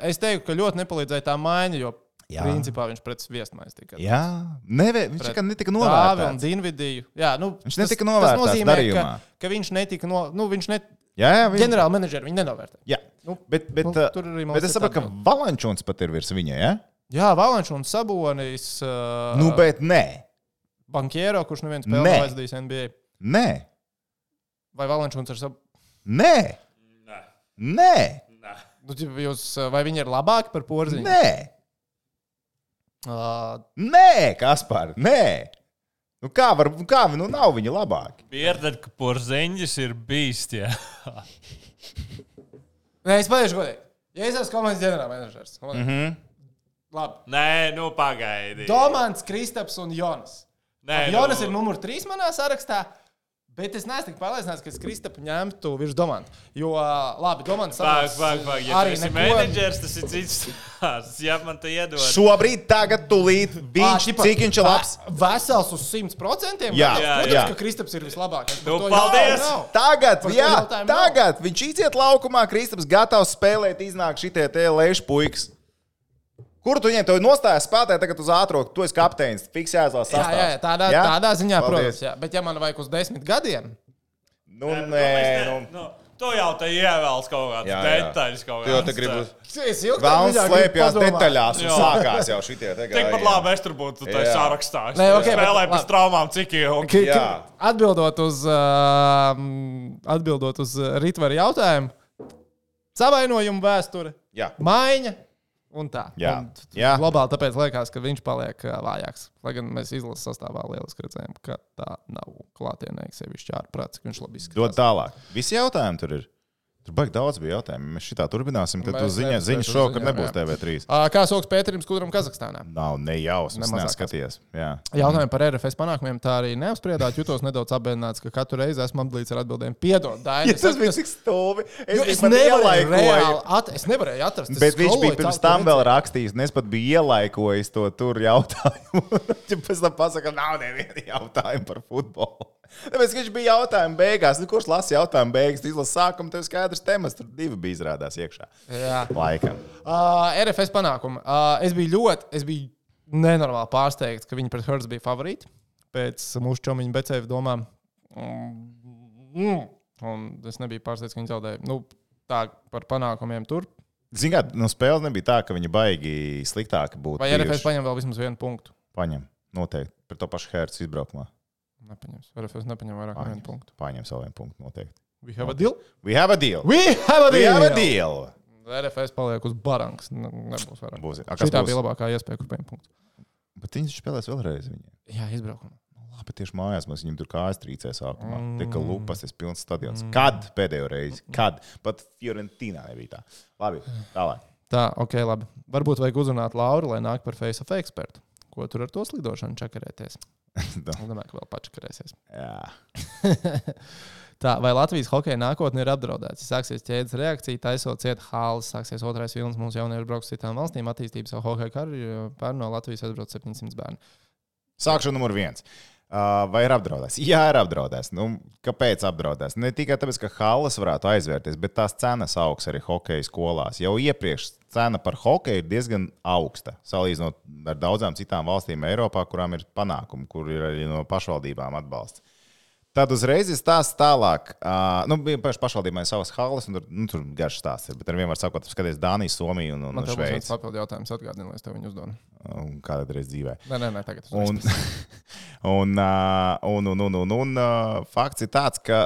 S2: es teiktu, ka ļoti nepalīdzēja tā maiņa, jo
S1: Jā.
S2: Principā viņš pret viesmais tika.
S1: Jā, Neve, viņš tikai netika novērtēts.
S2: Zinvidiju. Jā, nu,
S1: Viņš
S2: tas-
S1: netika
S2: tas
S1: novērtēts
S2: nozīmē,
S1: darījumā.
S2: Ka, ka viņš netika no, nu, viņš ne,
S1: Jā, jā, viņš...
S2: ģenerāla menedžera viņa nenovērtē.
S1: jā.
S2: Nu,
S1: Bet, bet,
S2: nu,
S1: bet es saprotu, ka Valančūns pat ir virs viņa. Ja?
S2: Jā, Valančs un Sabonis. Uh,
S1: Nu, bet nē,
S2: Bankiero, kurš neviens spēlē
S1: Nē.
S2: nav aizdījis NBA.
S1: nē,
S2: Vai Valančs ar savu.
S1: nē,
S3: Nē,
S1: nē,
S3: nē.
S2: Nu, jūs, vai viņi ir labāki par porziņu?
S1: nē,
S2: Uh,
S1: nē Kaspar, nē. Nu, kā var, kā, nu, nav viņa labāki.
S3: Pieredzēt, ka porziņš ir bijis tie.
S2: Nē, es pateikšu, godīgi. Ja es esmu komandas ģenerālmenedžers, mm
S1: Mhm.
S2: -hmm. Labi.
S3: Nē, nu pagaidi.
S2: Domāns, Kristaps un Jonas.
S3: Nē,
S2: Jonas
S3: nu-
S2: ir numurs trīs manā sarakstā. Bet es neesmu tik pārliecināts, ka es Kristapu ņemtu virs Domanta. Jo, labi, Domants
S3: Pagaidi, pagaidi, pagaidi. Ja
S2: arī
S3: esi
S2: neko-
S3: menedžers, tas ir cits stāsts. Ja man te iedod.
S1: Šobrīd, tagad, tūlīt, viņš,
S2: ķipa,
S1: cik viņš ir labs.
S2: ve- Vesels uz 100%.
S1: Jā,
S3: jā,
S2: Protams,
S1: jā.
S2: ka Kristaps ir vislabākais.
S3: Nu,
S2: to
S3: paldies!
S2: jau nav.
S1: Tagad, jā,
S2: jautājumu nav.
S1: tagad viņš iziet laukumā, Kristaps gatavs spēlēt, iznāk šitie te lejuši puikas. Kur tu viņiem to nostājies spēlēt, tagad uz ātrāk, tu esi kapteinis, fiksēts vēl
S2: Jā, jā, jā, tādā,
S1: Jā?
S2: tādā ziņā,
S1: Paldies.
S2: protams. Jā. Bet, ja man vajag uz desmit gadiem,
S1: Nu,
S3: Nē,
S1: nē,
S3: nu,
S1: nu.
S3: nu, tu jau te ievēlas kaut kādas detaļas. kaut
S1: Tu jau te
S3: tā.
S2: es ilgi
S1: Vēlams slēpjas detaļās un
S3: Jā.
S1: sākās jau šitie
S3: Tikpat labi es tur būtu tajā
S1: Jā.
S3: sarakstā. Es
S2: Nē, ok,
S3: spēlēju pēc traumām, cik ilgi.
S2: Atbildot uz, uh, atbildot uz Rītvaru jautājumu, savainojumu vēsture,
S1: Jā.
S2: maiņa un tā.
S1: Jā.
S2: Un
S1: Jā.
S2: Globāli tāpēc liekas, ka viņš paliek vājāks. Lai gan mēs izlases sastāvā lieliski redzējām, ka tā nav klātienē, sevišķi ārprāts, ka viņš labi
S1: Dod
S2: izskatās.
S1: tālāk. Visi jautājumi tur ir. Tur baigi daudz bija jautājumu. Mēs šitā turpināsim, tad tu ziņā,
S2: uz
S1: šovakar nebūs
S2: jā.
S1: TV3.
S2: Uh, Kā sauc Pēterim Skudram Kazahstānā?
S1: Nav nejausmas, neskaties. Jā.
S2: Jautājumu par RFS panākumiem tā arī neapspriedāt. Jutos nedaudz apbēdināts, ka katru reizi esmu apdalīts ar atbildēm. Piedod, Daini.
S1: Ja tas bija tik stulbi. Es,
S2: es, nevarēju reāli at, es nevarēju atrast.
S1: Bet viņš bija pirms tam vēl rakstījis, un es pat biju ielaikojis to tur jautājumu. Pēc tam pasakā, ka nav neviena jautājuma par futbolu. Tāpēc viņš bija jautājuma beigās. Nu, kurš lasa jautājumu beigas? Tu izlasi sākumu, tev skaidrs temats. Tur divi bija izrādās iekšā.
S2: Jā.
S1: Laikam.
S2: Uh, RFS panākumi. Uh, es biju ļoti, es biju nenormāli pārsteigts, ka viņi pret Hurts bija favorīti pēc mūsu čomiņa Becēva domām. Mm, un es nebiju pārsteigts, ka viņi zaudēja. Nu, tā par panākumiem tur.
S1: Zināt, no spēles nebija tā, ka viņi baigi sliktāki būtu.
S2: Vai. RFS paņem vēl vismaz vienu punktu?
S1: Paņem. Noteikti. Par to pašu Hertz izbraukumā.
S2: Nepaņems. RFS nepaņem vairāk par vienu punktu.
S1: Paņem savu vienu punktu. Noteikti.
S2: We have a deal.
S1: We have a deal.
S2: We have a
S1: We
S2: deal.
S1: have a deal.
S2: RFS paliek uz barankas. Ne- Nebūs vairāk.
S1: Būs. A, kas
S2: Šī tā
S1: būs?
S2: bija labākā iespēja, kur paņemt punktu.
S1: Bet viņi spēlēs vēlreiz. Viņiem.
S2: Jā, izbraukumā.
S1: Labi, tieši mājās mēs viņam tur kājas trīcēja sākumā. Mm. Tika
S2: Mm.
S1: lupas, tas pilns stadions. Mm. Kad pēdējo reizi? Kad? Pat Fiorentīnā nebija tā. Labi, tālāk.
S2: Tā, ok, labi. Varbūt vajag uzrunāt Lauru, lai nāk par face of ekspertu. Ko tur ar to slidošanu čakarēties? Domāju, ka vēl pačakarēsies.
S1: Jā.
S2: Tā, vai Latvijas hokeja nākotne ir apdraudēta? Sāksies ķēdes reakcija, taisot ciet hāles, sāksies otrais vilnis, mūsu jaunieši brauks citām valstīm, attīstīt savu hokeja karjeru. Pērn no Latvijas aizbrauc 700 bērnu.
S1: Sākšu numur viens. Uh, vai ir apdraudēts? Jā, ir apdraudēts. Nu, kāpēc apdraudēts? Ne tikai tāpēc, ka halas varētu aizvērties, bet tās cenas augs arī hokeja skolās. Jau iepriekš cena par hokeju ir diezgan augsta. Salīdzinot ar daudzām citām valstīm Eiropā, kurām ir panākumi, kur ir arī no pašvaldībām atbalsts. Tad uzreiz ir stāsts tālāk. Uh, nu, bija pašā pašvaldībā savas halas, un tur, nu, tur garš stāsts ir. Bet ar vienmēr sakot, skaties Dāniju, Somiju un, un
S2: viens
S1: Šveici.
S2: papildu jautājums, atgādini, lai es tev viņu uzdodu.
S1: Un Kādā reizē dzīvē.
S2: Nē, nē, nē tagad.
S1: Un, un, uh, un, un, un, un, un uh, fakts ir tāds, ka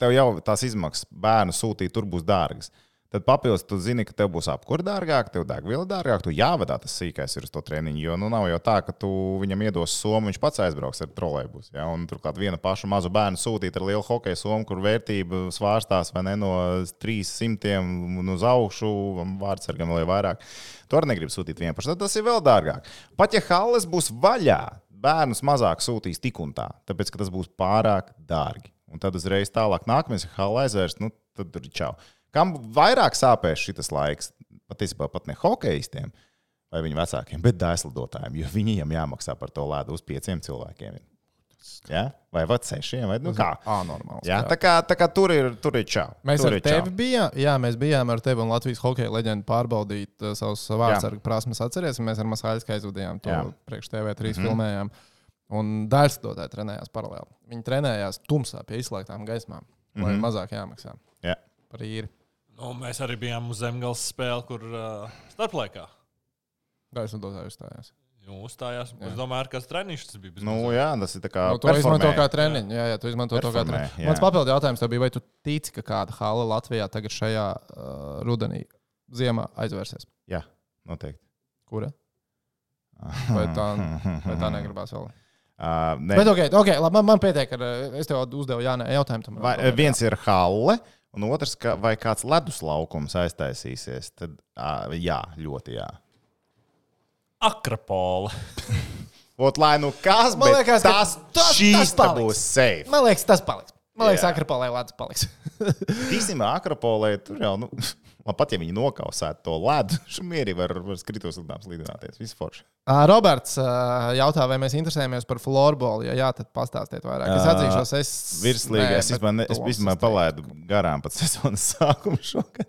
S1: tev jau tās izmaksas bērnu sūtīt tur būs dārgas. Tad papildus, tu zini, ka tev būs apkur dārgāk, tev degviela dārgāk, tu jāvadā tas sīkais ir uz to treniņu. Jo nu, nav jau tā, ka tu viņam iedos somu, viņš pats aizbrauks ar trolēļus. Ja? Un turklāt viena paša mazu bērnu sūtīt ar lielu hokeja somu, kur vērtība svārstās ne no 300 un uz augšu, vārdsargam vai vairāk. Tu arī negribi sūtīt vienkārši. Tad tas ir vēl dārgāk. Pat ja halles būs vaļā, bērnus mazāk sūtīs tik un tā, tāpēc ka tas būs pārāk dārgi. Un tad uzreiz tālāk nākamais, ja halle aizvērs, nu tad tur ir čau. Kam vairāk sāpēs šis laiks? Patiesībā pat ne hokeistiem vai viņu vecākiem, bet dēslidotājiem, jo viņiem jāmaksā par to lēdu uz pieciem cilvēkiem. Ja? Vai pat sešiem, vai nu kā?
S2: Ā, normāls.
S1: Ja? Tā, kā, tā kā tur ir, tur ir čau.
S2: Mēs
S1: tur
S2: ar tevi bijām, jā, mēs bijām ar tevi un Latvijas hokeja leģendu pārbaudīt uh, savus vārdsargu prasmes. Atcerieties, mēs ar Masāļu aizvadījām to
S1: Jā.
S2: priekš TV3 mm -hmm. filmējām. Un dārstotāji trenējās paralēli. Viņi trenējās tumsā pie izslēgtām gaismām, lai mm
S1: Mhm.
S2: -hmm. mazāk jāmaksā
S1: Ja.
S2: par īri.
S3: Nu, mēs arī bijām uz zemgājas spēli, kur uh, starplaikā
S2: Dārstotāji uzstājās.
S3: nu, uzstājās. Es domāju, ka tas treniņš tas bija. bez
S1: Nu, jā, tas ir tā kā.
S2: Nu, to izmanto kā treniņu. Jā, jā, tu izmanto to kā treniņu.
S1: jā.
S2: Mans papildu jautājums tev bija, vai tu tici, ka kāda hala Latvijā tagad šajā uh, rudenī, ziemā aizvērsies?
S1: Jā, noteikti.
S2: Kura? Vai tā, vai tā negribās vēl?
S1: Uh, ne.
S2: Bet, okay, okay, labi, man, man pietiek, ka es tev uzdevu jā, nē, jautājumu. tam
S1: Vai, viens ir halle, un otrs, ka, vai kāds ledus laukums aiztaisīsies. Tad, uh, jā, ļoti jā.
S3: Akropola.
S1: Ot, lai nu kas,
S2: Man
S1: bet
S2: liekas, ka
S1: tas,
S2: tas-
S1: šīs
S2: tas
S1: būs safe.
S2: Man liekas, tas paliks. Man liekas. Akropolē Latvijas paliks.
S1: Īstenībā Akropolē tur jau, nu, man pat ja viņi nokausētu to ledu, šo mierīgi var, var skritos lidām slidināties. Viss forši.
S2: Roberts jautā, vai mēs interesējamies par floorbola. Ja jā, tad pastāstiet vairāk. Es atzīšos, es.
S1: Virslīgā es
S2: Nē,
S1: es vispār palaidu garām pat sezonas sākumu šogad.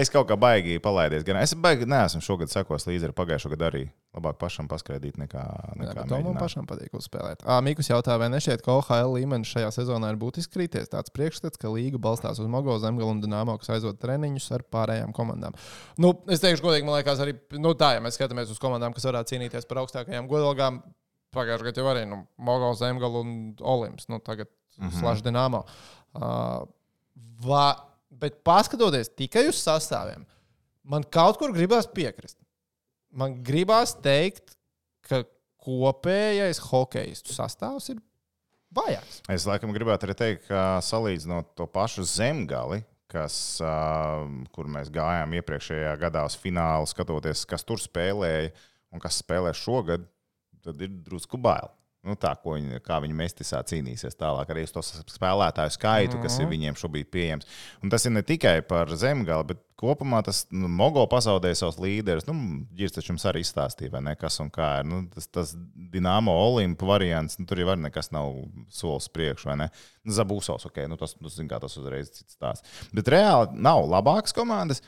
S1: Es kaut kā baigi palaidies garām. Es baigi neesmu šogad sekos līdzi ar pagājušo gadu arī. Labāk pašam paskatīt nekā, nekā
S2: to man pašam patīk uzspēlēt. Ā, Mikus jautā, vai nešķiet, ka OHL līmenis šajā sezonā ir būtiski krities? Tāds priekšstats, ka līga balstās uz Mogo zemgalu un Dienāmo, kas aizvada treniņus ar pārējām komandām. Nu, es teikšu, godīgi, man liekas, arī nu, tā, ja mēs skatāmies uz komandām, kas varētu cīnīties par augstākajām godalgām, pagājušajā gadā jau arī nu, Mogo zemgalu un Olimps. Nu, tagad mm -hmm. slash Dienāmo. Uh, va, bet paskatoties tikai uz sastāviem, man kaut kur gribās piekrist. Man gribās teikt, ka kopējais hokeistu sastāvs ir vājāks.
S1: Es laikam gribētu arī teikt, ka salīdzinot to pašu zemgali, kas, uh, kur mēs gājām iepriekšējā gadā uz finālu, skatoties, kas tur spēlēja un kas spēlē šogad, tad ir drusku bail. Nu, tā, viņi, kā viņi mestisā cīnīsies tālāk, arī uz to spēlētāju skaitu, kas ir viņiem šobrīd pieejams. Un tas ir ne tikai par zemgali, bet kopumā tas nu, Mogo pazaudēja savus līderus. Nu, Girs taču jums arī izstāstīja, ne, kas un kā ir. Nu, tas, tas Dienāmo Olimpu variants, nu, tur jau nekas nav solis priekš, vai ne? Nu, Zabūsos, ok, nu, tas, nu, zin, tas uzreiz cits stāsts. Bet reāli nav labākas komandas.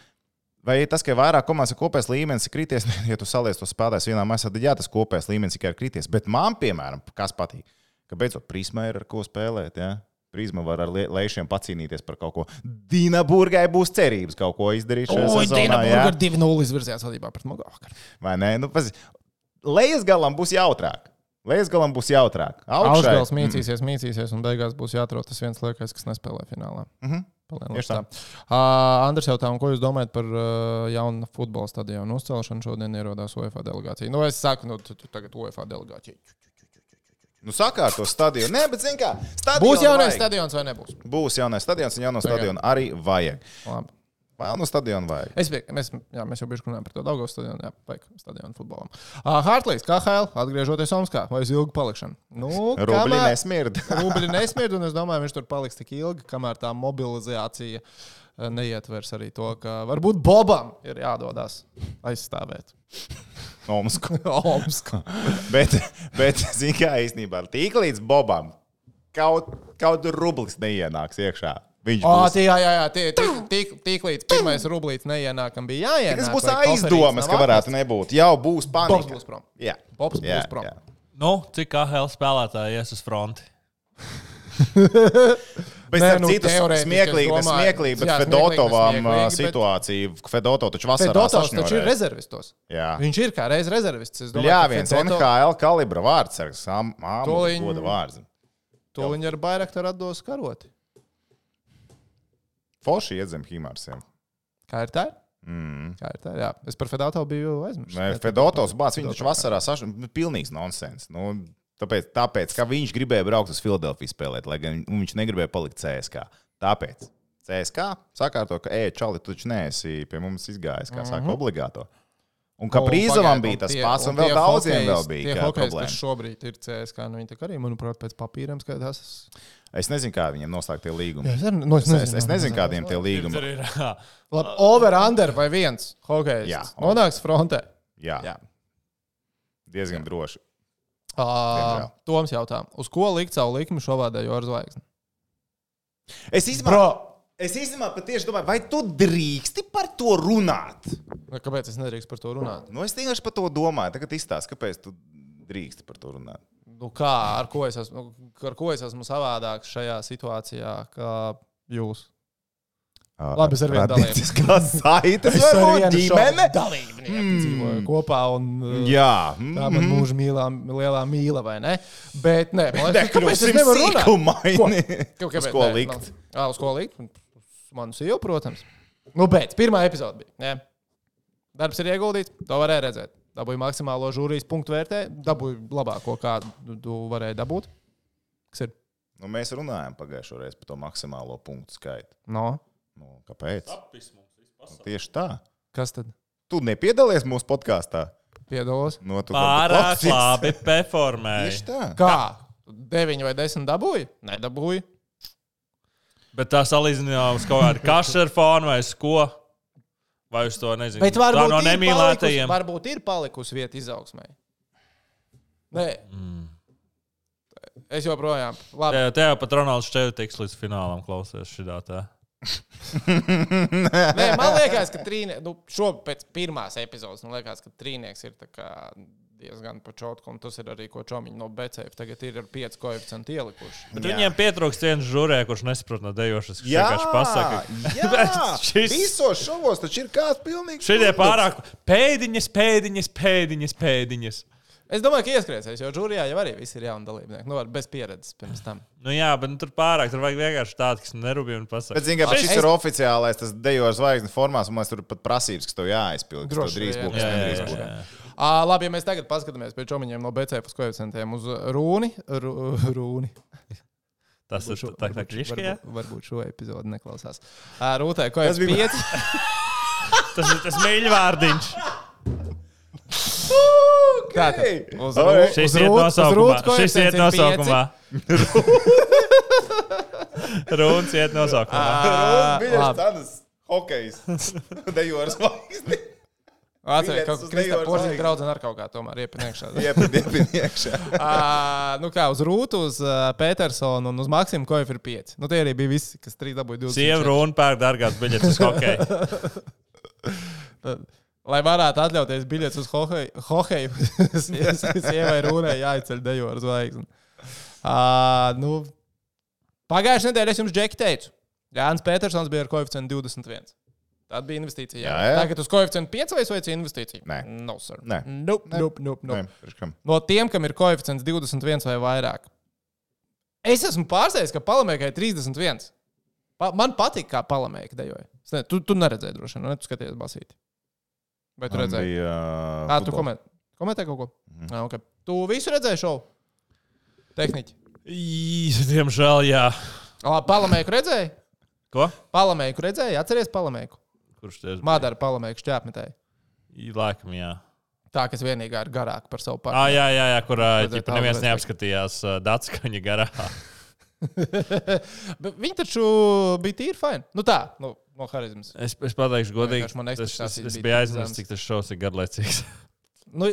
S1: Vai tas, ka vairāk komandas ir kopējais līmenis, ir krities, ja tu saliec to spēlētājs vienā maisā, tad jā, tas kopējais līmenis tikai ir krities. Bet man, piemēram, kas patīk, ka beidzot Prisma ir ar ko spēlēt. Ja? Prisma var ar lēšiem pacīnīties par kaut ko. Dīnaburgai būs cerības kaut ko izdarīt sezonā. jā?
S2: ar 2-0 izvirzījās vadībā pret vakar.
S1: Vai ne? Nu, paz... Lejas galam būs jautrāk. Lejas galam būs jautrāk. Augšai-
S2: Augstgals mīcīsies, mīcīsies, un beigās būs jāatrod tas viens liekais, kas nespēlē finālā.
S1: Mhm.
S2: Palien,
S1: Tieši
S2: tā. Uh, Andrs jautā, ko jūs domājat par uh, jaunu futbola stadionu uzcelšanu? Šodien ierodās UEFA delegācija. Nu, es saku, nu, tu, tu tagad UEFA delegācija.
S1: Nu, sakārto stadionu. Nē, bet zini kā.
S2: Būs jaunais
S1: vajag.
S2: stadions vai nebūs?
S1: Būs jaunais stadions, un jauno stadionu arī vajag.
S2: Labi.
S1: Jaunu stadionu vajag.
S2: Es mēs, jā, mēs jau bijām runājuši par to Dāngas stadionu. Jā, vajag stadionu futbolam. Uh, Hartlīs, KHL, atgriežoties Omskā, vai uz ilgu palikšanu? Nu, kamēr-
S1: nesmird.
S2: Rubļi nesmird, un es domāju, viņš tur paliks tik ilgi, kamēr tā mobilizācija neietvers arī to, ka varbūt Bobam ir jādodas aizstāvēt
S1: Omsku.
S2: Omsku.
S1: bet, bet zini kā īstenībā, tik līdz Bobam kaut, kaut rublis neienāks iekšā. Viņš
S2: O,
S1: būs.
S2: tie, jā, jā, jā, tie, tik, tik, tik līdz pirmais rublīts neienākam bija jāienāk.
S1: Tas būs aizdomas, ka varētu nebūt. Jau būs
S2: Bobs
S1: panika.
S2: būs prom.
S1: Jā,
S2: Bobs
S1: jā,
S2: būs prom.
S1: jā.
S3: Nu, cik AHL spēlētāji ies uz fronti?
S1: Bet
S2: Nē, nu,
S1: bet smieklīgi, bet
S2: Jā, smieklīgi, bet
S1: Fedotovam ā,
S2: bet-
S1: situācija. Fedoto taču vasarā
S2: Fedotovs taču ir rezervistos.
S1: Jā.
S2: Viņš ir kā reiz rezervists. Es domāju,
S1: Jā, viens
S2: Fedoto-
S1: NHL kalibra vārdsargs, māmu
S2: Toliņ-
S1: goda vārds.
S2: To viņi ar Bairaktaru atdos karoti.
S1: Forši iet zem Himārsiem.
S2: Kā ir tā?
S1: Mm.
S2: Kā ir tā? Jā, es par Fedotovu biju aizmirsis.
S1: Nē, Fedotovs bācis, viņš taču vasarā sašņurēja. Pilnīgs nonsens. Nu, tāpēc, tāpēc, ka viņš gribēja braukt uz Filadelfiju spēlēt, lai gan viņš negribēja palikt CSK. Tāpēc. CSK sakārto, ka, ej, Čali, tu taču neesi pie mums izgājis, kā saka, obligāto. Un ka
S2: Un pagaid,
S1: bija
S2: un
S1: tas pats, un
S2: tie
S1: vēl daudziem vēl bija
S2: Tie hokejs, kas šobrīd ir CSK, nu viņi arī, manuprāt, pēc papīriem skatās.
S1: Es nezinu, kā viņiem noslēgt tie līgumi.
S2: Jā, es, arī- nu,
S1: Es, es, es nezinu, kādiem tie
S3: Tur
S1: līgumi.
S3: ir.
S2: Labi, over, under vai viens hokejs.
S1: Jā.
S2: Nonāks frontē.
S1: Jā,
S2: Jā.
S1: diezgan droši.
S2: Uh. Toms jautā, uz ko likt savu likmi šovādējo ar zvaigzni?
S1: Es
S2: Bro!
S1: Es īstenībā patiešām domāju, vai tu drīksti par to runāt?
S2: Nu, Kāpēc es nedrīkstu par to runāt?
S1: Nu, es vienkārši par to domāju. Tagad izstāsti, kāpēc tu drīksti par to runāt.
S2: Nu, kā, ar ko es esmu, ar ko es esmu savādāks šajā situācijā, kā jūs? Labi, es ar vienu dalību.
S1: Kādas saites
S2: Es ar vienu
S1: ģimene?
S2: dalībnieku
S1: Mm.
S2: dzīvoju kopā. Un, uh,
S1: Jā.
S2: Tā man mūža mīlā, lielā mīla, vai ne? Bet, nē, man liekas, kāpēc es nevaru runāt? Ko-
S1: Uz
S2: kāpēc?
S1: ko
S2: Nē,
S1: likt?
S2: nav. Ā, uz ko likt? Manu sievu, protams. Nu, bet pirmā epizode bija. Jā. Darbs ir ieguldīts, to varēja redzēt. Dabūju maksimālo žūrijas punktu vērtē, dabūju labāko, kādu tu varēji dabūt. Kas ir?
S1: Nu, mēs runājām pagājušo reizi par to maksimālo punktu skaitu.
S2: No.
S1: Nu, kāpēc?
S3: Viss
S1: Tieši tā.
S2: Kas tad?
S1: Tu nepiedalies mūsu podkāstā.
S2: Piedalos.
S1: No, tu
S3: Pārāk labi
S1: Tieši
S3: performēji.
S1: tā.
S2: Kā? Deviņi vai desmit dabūju? Nedabūju.
S3: Bet tā salīdzinājumā uz kaut kādu kašeru fonu vai ko? Vai uz to nezinu?
S2: Bet
S3: tā
S2: varbūt,
S3: no
S2: ir palikusi,
S3: nemīlētajiem.
S2: varbūt ir palikusi vieta izaugsmai. Nē,
S3: Mm.
S2: es joprojām. Labi.
S3: Tev, tev pat Ronalds Čevitiks līdz finālam klausies šitā tā.
S2: Nē, man liekas, ka trīnieks, nu, šo pēc pirmās epizodes, man liekas, ka trīnieks ir tā kā diezgan pačotku, un tas ir arī, ko Čomiņš no BCF tagad ir ar 5 koeficientu ielikuši.
S3: Bet
S1: Jā.
S3: viņiem pietrūkst viens žurē, kurš nesaprot no dejošas.
S1: Jā,
S3: vienkārši pasaka.
S1: jā.
S3: Šis-
S1: visos šovos taču ir kāds pilnīgs.
S3: Šitie pārāk pēdiņas, pēdiņas, pēdiņas, pēdiņas.
S2: Es domāju, ka ieskrēsies, jo žūrijā jau arī viss ir jauni dalībnieki. Nu, bez pieredzes pirms tam.
S3: Nu jā, bet nu, tur pārāk, tur vajag vienkārši tādu, kas nerūpīgi un pasaka.
S1: Bet, zināmā mērā,
S2: Es-
S1: šis ir oficiālais, tas dejo ar zvaigzni formās, un man tur pat prasības, kas tev jāaizpild.
S2: Droši
S1: drīz būs, kas
S3: jā,
S1: būt.
S3: jā.
S2: À, labi, ja mēs tagad paskatāmies pie Čomiņiem no BCF koeficientiem uz Rūni. Ru- Rūni.
S3: Tas ir
S2: Šo-
S3: tā kā
S2: varbūt- varbūt- Varbūt šo epizodu neklausās. Ā, Rūtai, ko es biju?
S3: Tas ir tas mīļvārdiņš.
S2: Tātad, uz. Rū-
S3: Šis
S2: uz
S3: nosaukumā. Šis
S2: ir
S3: nosaukumā. Rūns iet nosaukumā.
S1: Viņš ir
S2: labi.
S1: tāds hokejs. Dejo ar zvaigzni.
S2: Atceries,
S1: Biļetes
S2: ka Kristā Porziņa draudzene ar kaut kā tomēr iepriekšā.
S1: Iepid, iepid iekšā.
S2: nu kā, uz Rūtu, uz uh, Petersonu un uz Maksimu Koefu ir 5. Nu, tie arī bija visi, kas 3 dabūja 20.
S3: Sieva runa pērk dārgās biļetes uz hokeju.
S2: Lai varētu atļauties biļetes uz hokeju, sievai rūnai jāizceļ dejo ar zvaigzni. Uh, nu, Pagājušajā nedēļā es jums, Džeki, teicu, Jānis Petersons bija ar koeficientu 21. Tā bija investīcija. Jā.
S1: Jā, jā.
S2: Tagad uz koeficientu 5 vai veic investīciju?
S1: Nē.
S2: No, sir.
S1: Nē.
S2: Nope, nope, nope, nope.
S1: Nē?
S2: No tiem, kam ir koeficients 21 vai vairāk. Es esmu pārsteigts, ka palamēkai ir 31. Pa man patīk, kā palamēka dejoja. Ne, tu, tu neredzēji, droši vien, ne? tu skaties basīti. Vai tu
S1: Man
S2: redzēji?
S1: bija,
S2: Ā, tu
S1: futbols.
S2: komentē, komentē kaut ko? Mm. Ah, okay. Tu visu redzēji šovu? Tehniķi.
S3: Īs, Diemžēl, jā.
S2: Palamēku redzēji?
S3: Ko?
S2: Palamēku redzēji? Atceries palamēku.
S3: Kurš bija?
S2: Madara palamēku šķēpmetēji.
S3: Laikam, jā.
S2: Tā, kas vienīgā ir garāka par savu
S3: Ah,
S2: partneri.
S3: jā, jā, jā, kur ģipa, neviens neapskatījās uh, Datskaņa garā.
S2: Bet Viņi taču bija tīri fini. Nu tā, nu, no harizmas.
S3: Es, es pateikšu, godīgi, es,
S2: ekspektācijas
S3: es
S2: bija zemas.
S3: cik tas šovs ir garlaicīgs.
S2: Nu,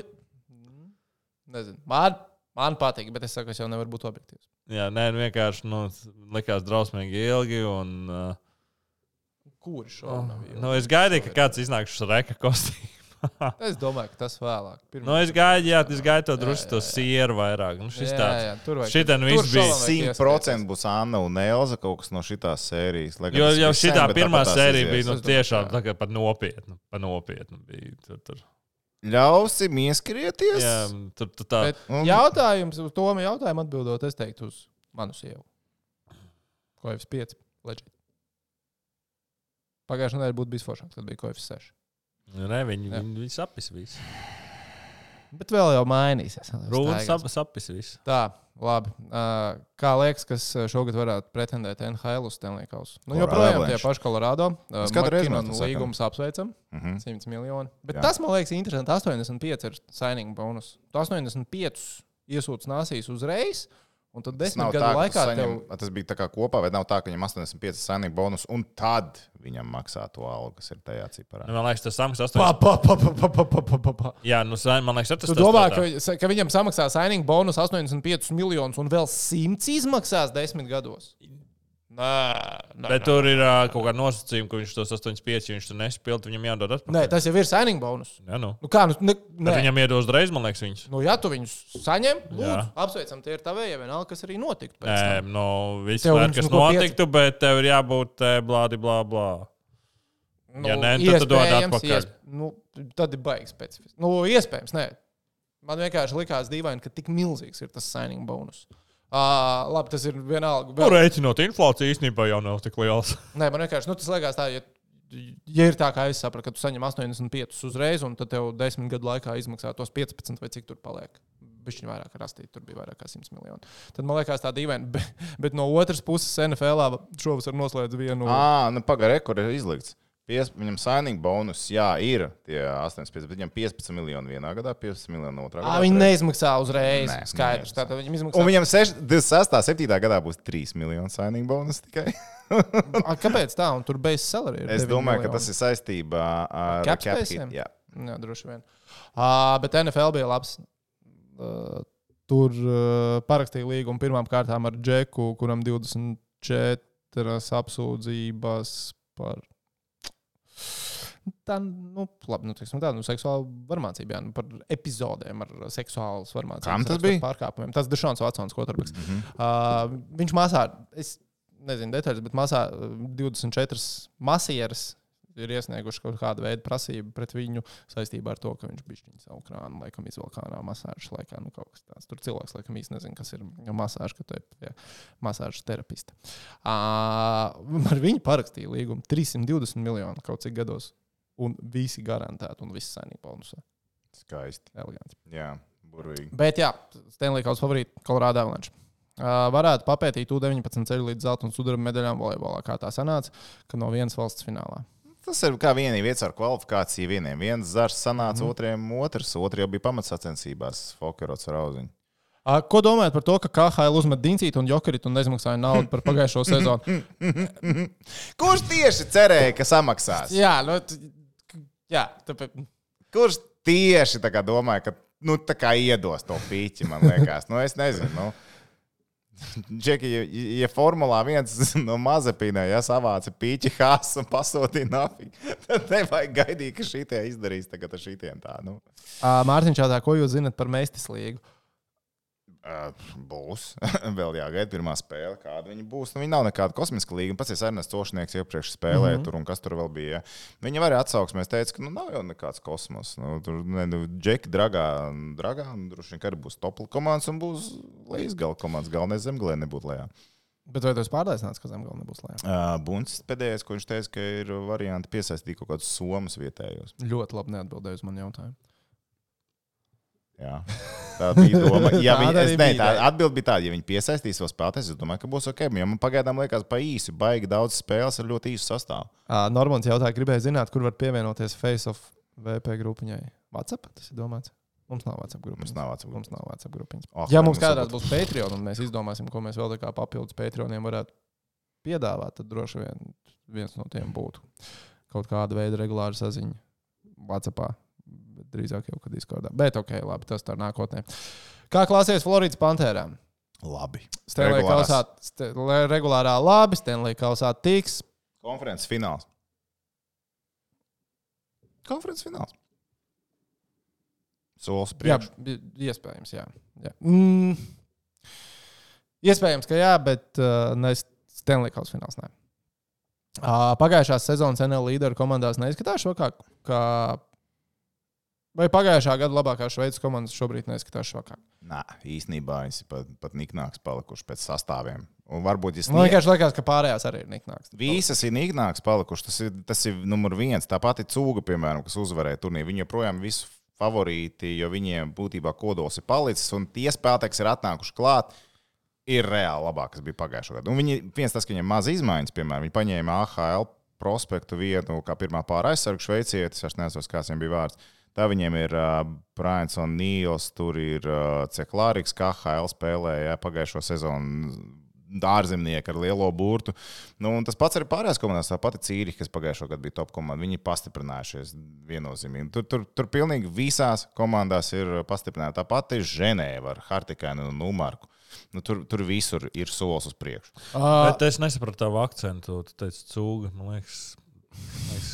S2: nezinu. Man, man patīk, bet es saku, es jau nevaru būt objektīvs.
S3: jā, nē, nu vienkārši nu, likās drausmīgi ilgi. Un, uh,
S2: Kurš šo nav?
S3: nu, es gaidīju, ka kāds iznāks ar reka kostīmu.
S2: Es domāju, ka tas vēlāk. Pirms-
S3: Nu, es gaidu, jā, es gaidu to drusku to sieru vairāk. Nu, šis
S2: Jā,
S3: tāds.
S2: jā, tur vajag-
S3: Šitan
S2: tur
S3: viss bija
S2: šalam vajag
S1: 100% būs Anna un Elza kaut kas no šitās sērijas. lai gan
S3: Jo jau
S1: bet
S3: pirmā sērija bija nu, tiešām tā kā par nopietnu. Par nopietnu bija. Tur, tur,
S1: Ļausim ieskrieties.
S3: jā, tur, tur tā.
S2: Bet jautājums, uz to jautājumu atbildot, es teiktu uz manu sievu. Ko jau 5? Legit. Pagājušajā nedēļā būtu bijis foršāk, kad bija koeficients 6.
S3: Nu, Ne, viņi, viņi, viņi sapis visu.
S2: Bet vēl jau mainīsies. staigās.
S3: sap, sapis visu.
S2: Tā, labi. Uh, kā liekas, kas šogad varētu pretendēt NHL uz Stanley Kausu? Nu, joprojām tie paši Colorado. Uh,
S1: Mēs katru reizi sakam.
S2: līgumus apsveicam.
S1: Mhm.
S2: 100 miljoni. Bet
S1: Jā.
S2: Jā. tas man liekas interesanti. 85 ir signing bonus. Tu 85 iesūdz nāsīs uzreiz, Un tad
S1: desmit
S2: gadu
S1: tā,
S2: laikā
S1: saņem,
S2: tev...
S1: tas bija tā kā kopā, vai nav tā, ka viņam 85 saimnieku bonus, un tad viņam maksā to algu, kas ir tajā ciparā.
S3: Nu, man liekas, tas samaksā
S2: 85.
S3: Jā, nu, man liekas, tas ir.
S2: Tu domā, ka, ka viņam samaksā saimnieku bonus 85 miljonus un vēl 100 izmaksās desmit gados? Nē, nē,
S3: Bet
S2: nē.
S3: tur ir uh, kaut kāda nosacījuma, ka viņš tos 8,5, ja viņš to nespēlē, viņam jādod atpakaļ.
S2: nē, tas jau ir signing bonus.
S3: Jā, nu.
S2: Nu, kā, nu, ne, nē.
S3: viņam iedos uzreiz, man liekas, viņus.
S2: Nu, ja tu viņus saņem, lūdzu, apsveicam, tie ir tavējie, vienalga, kas arī notiktu.
S3: Nē,
S2: tam.
S3: no viss,
S2: Tev viņus,
S3: kas
S2: nu,
S3: notiktu, bet tev ir jābūt blādi, blā, blā.
S2: Nu,
S3: Ja nē, tad tu dod atpakaļ.
S2: ies- Nu, tad ir baigs specifiski. Nu, iespējams, nē. Man vienkārši likās dīvaini, ka tik milzīgs ir tas signing bonus. Uh, labi, tas ir vienalga.
S3: Nu,
S2: Vēl,
S3: rēķinot inflāciju, īstenībā jau nav tik liels.
S2: nē, man vienkārši nu, tas liekas tā, ja, ja ir tā, kā es sapratu, ka tu saņem 85 uzreiz, un tad tev 10 gadu laikā izmaksā tos 15 vai cik tur paliek. Viņš viņu vairāk rastīt, tur bija vairāk kā 100 miljoni. Tad man liekas, tā dīvaini. Bet, bet no otras puses, NFL šovasar noslēdz vienu.
S1: Ā, nu pagaidi, kur ir izlikts. Pies, viņam signing bonus, jā, ir tie 85, bet viņam 15 miljoni vienā gadā, 15 miljoni otrā gadā.
S2: viņi neizmaksā uzreiz.
S1: Nē,
S2: Skaidrs. Tātad viņam izmaksā.
S1: Un viņam 6, 26, 7 gadā būs 3 miljoni signing bonus tikai.
S2: A, kāpēc tā? Un tur beigas salary ir.
S1: Es
S2: 9
S1: domāju, ka
S2: miljoni.
S1: tas ir saistībā ar
S2: Cap
S1: cap
S2: spaciem?
S1: hit, Jā.
S2: Jā, droši vien. Uh, bet NFL bija labs. Uh, tur uh, parakstīja līgumu pirmām kārtām ar Džeku, kuram 24 apsūdzības par. Tā, nu, labi, nu, teiksim, tā, nu, seksuāla varmācība, jā, nu, par epizodēm ar seksuālas varmācības
S1: Kam tas bija?
S2: Pārkāpumiem. Tas Dešons Vatsons, ko tur bija.
S1: Mhm.
S2: Uh, viņš masā, es nezinu detaļas, bet masā uh, 24 masieras ir iesnieguši kaut kādu veidu prasību pret viņu saistībā ar to, ka viņš bija savu krānu, laikam, izvilka ārā masāžas laikā. Nu. Tur cilvēks, laikam, īsti nezina, kas ir masāža, ka tu esi masāžas terapiste. Uh, ar viņu parakstīja līgumu 320 miljonu kaut cik gados. Un visi garantēti, un viss saimnieks bonusā.
S1: Skaisti.
S2: Eleganti.
S1: Jā, burvīgi.
S2: Bet, jā, Stanley Kausa favorīti Colorado Avalanche. Uh, varētu papētīt U-19 ceļu līdz zelta un sudraba medaļām volejbolā, kā tā sanāca, ka no vienas valsts finālā.
S1: Tas ir kā vienīgi vietas ar kvalifikāciju. Vieniem viens zars sanāca, mm. otriem otrs. Otrs jau bija pamatsacensībās, Fokerots ar auziņu.
S2: Uh, ko domājat par to, ka KHL uzmet Dincītu un Jokeritu un nezmaksāja naudu par pagājušo sezonu?
S1: Kurš tieši cerēja, ka samaksās?
S2: jā, nu, jā, tāpēc.
S1: Kurš tieši domāja, ka nu, tā kā iedos to pīķi, man liekas. Nu, es nezinu. Nu. Džeki, ja, ja Formulā viens no Mazepīnai ja, savāca pīķi hāsu un pasūtīja nafīgi, tad nevajag gaidīt, ka šī tie izdarīs tagad ar šitiem tā. Nu.
S2: Uh, Mārtiņš jautā, ko jūs zinat par Meistis līgu?
S1: Uh, būs. Vēl jāgaida pirmā spēle, kāda viņa būs. Nu, viņa nav nekāda kosmiska līnija. Pats ir Ernsts Ošnieks iepriekš spēlēja mm -hmm. tur, un kas tur vēl bija. Viņa arī atsauksmēs teica, ka nu, nav jau nekāds kosmos. Nu, tur ne, nu, Džeki, dragā, dragā un droši vien, ka arī būs topla komandas un būs līdz gala komandas. Galvenais zemgalē nebūtu lejā.
S2: Bet vai tu esi pārliecināts, ka zemgala nebūs lēna?
S1: Uh, Buncis pēdējais, ko viņš teica, ka ir varianti piesaistīt kaut kādus somas vietējos.
S2: Ļoti labi neatbildēju uz manu jautājumu.
S1: Jā. Tā bija doma. Ja viņi, es, ne, tā
S2: jā.
S1: atbilde bija tāda, ja viņi piesaistīs vēl spēlētājus, es domāju, ka būs ok. Jo man pagaidām liekas, pa īsi, baigi daudz spēles ar ļoti īsu sastāvu.
S2: Uh, Normāls jautāja, gribēja zināt, kur var pievienoties Face of VP grupiņai. WhatsApp tas ir domāts. Mums nav WhatsApp grupiņas.
S1: Mums nav WhatsApp
S2: Mums nav WhatsApp grupiņas.
S1: Oh,
S2: Ja
S1: vai
S2: mums kādreiz būs Patreon, un mēs izdomāsim, ko mēs vēl tā kā papildus Patreoniem varētu piedāvāt, tad droši vien viens no tiem būtu kaut kāda veida regulāra saziņa WhatsApp. Drīzāk jau kad Discordā. Bet ok, labi, tas tā nākotnē. Kā klāsies Floridas Pantērām?
S1: Labi.
S2: Stanley
S1: Regulārās.
S2: Kausā, st regulārā labi, Stanley Kausā tiks.
S1: Konferences fināls. Konferences fināls. Solis
S2: Jā,
S1: priekš.
S2: bi- iespējams, jā. jā. Mm. Iespējams, ka jā, bet uh, ne Stanley Kausa fināls. Nē. Uh, pagājušās sezonas NL līderu komandās neizskatās šo kā, kā. Vai pagājušā gada labākā šveices komandas šobrīd neizskatās šokā?
S1: Nē, īstenībā viņš ir pat, pat niknāks palikuši pēc sastāviem. Un varbūt,
S2: Man
S1: snie...
S2: vienkārši liekas, ka pārējās arī ir niknāks.
S1: Visas ir niknāks palikušas. Tas ir, tas ir numur viens. Tā pati cūga, piemēram, kas uzvarēja turnīru. Viņi joprojām visu favorīti, jo viņiem būtībā kodols ir palicis. Un tie spēlētāji, kas ir atnākuši klāt, ir reāli labāk, kas bija pagājušajā gadā. Un viņi, viens tas, ka viņiem maz izmaiņas, piemēram, viņi paņēma AHL prospektu vietu kā pirmā pāra aizsargu šveicietis. Es nezinu, kāds viņam bija vārds. Tā viņiem ir uh, Brians un Nīls, tur ir uh, Ceklāriks, kā HL spēlēja pagājušo sezonu ārzemnieki ar lielo burtu. Nu, un tas pats arī pārējās komandās. Tā pati Cīriņa, kas pagājušajā gadā bija top komanda, viņi ir pastiprinājušies viennozīmīgi. Tur, tur, tur pilnīgi visās komandās ir pastiprināta. Tā pati Ženēva ar Hartikānu un Numarku. Nu, tur, tur visur ir solis uz priekšu.
S2: Uh,
S3: Bet es nesapratu tavu akcentu. Tu teici, cūga. Man liekas, man liekas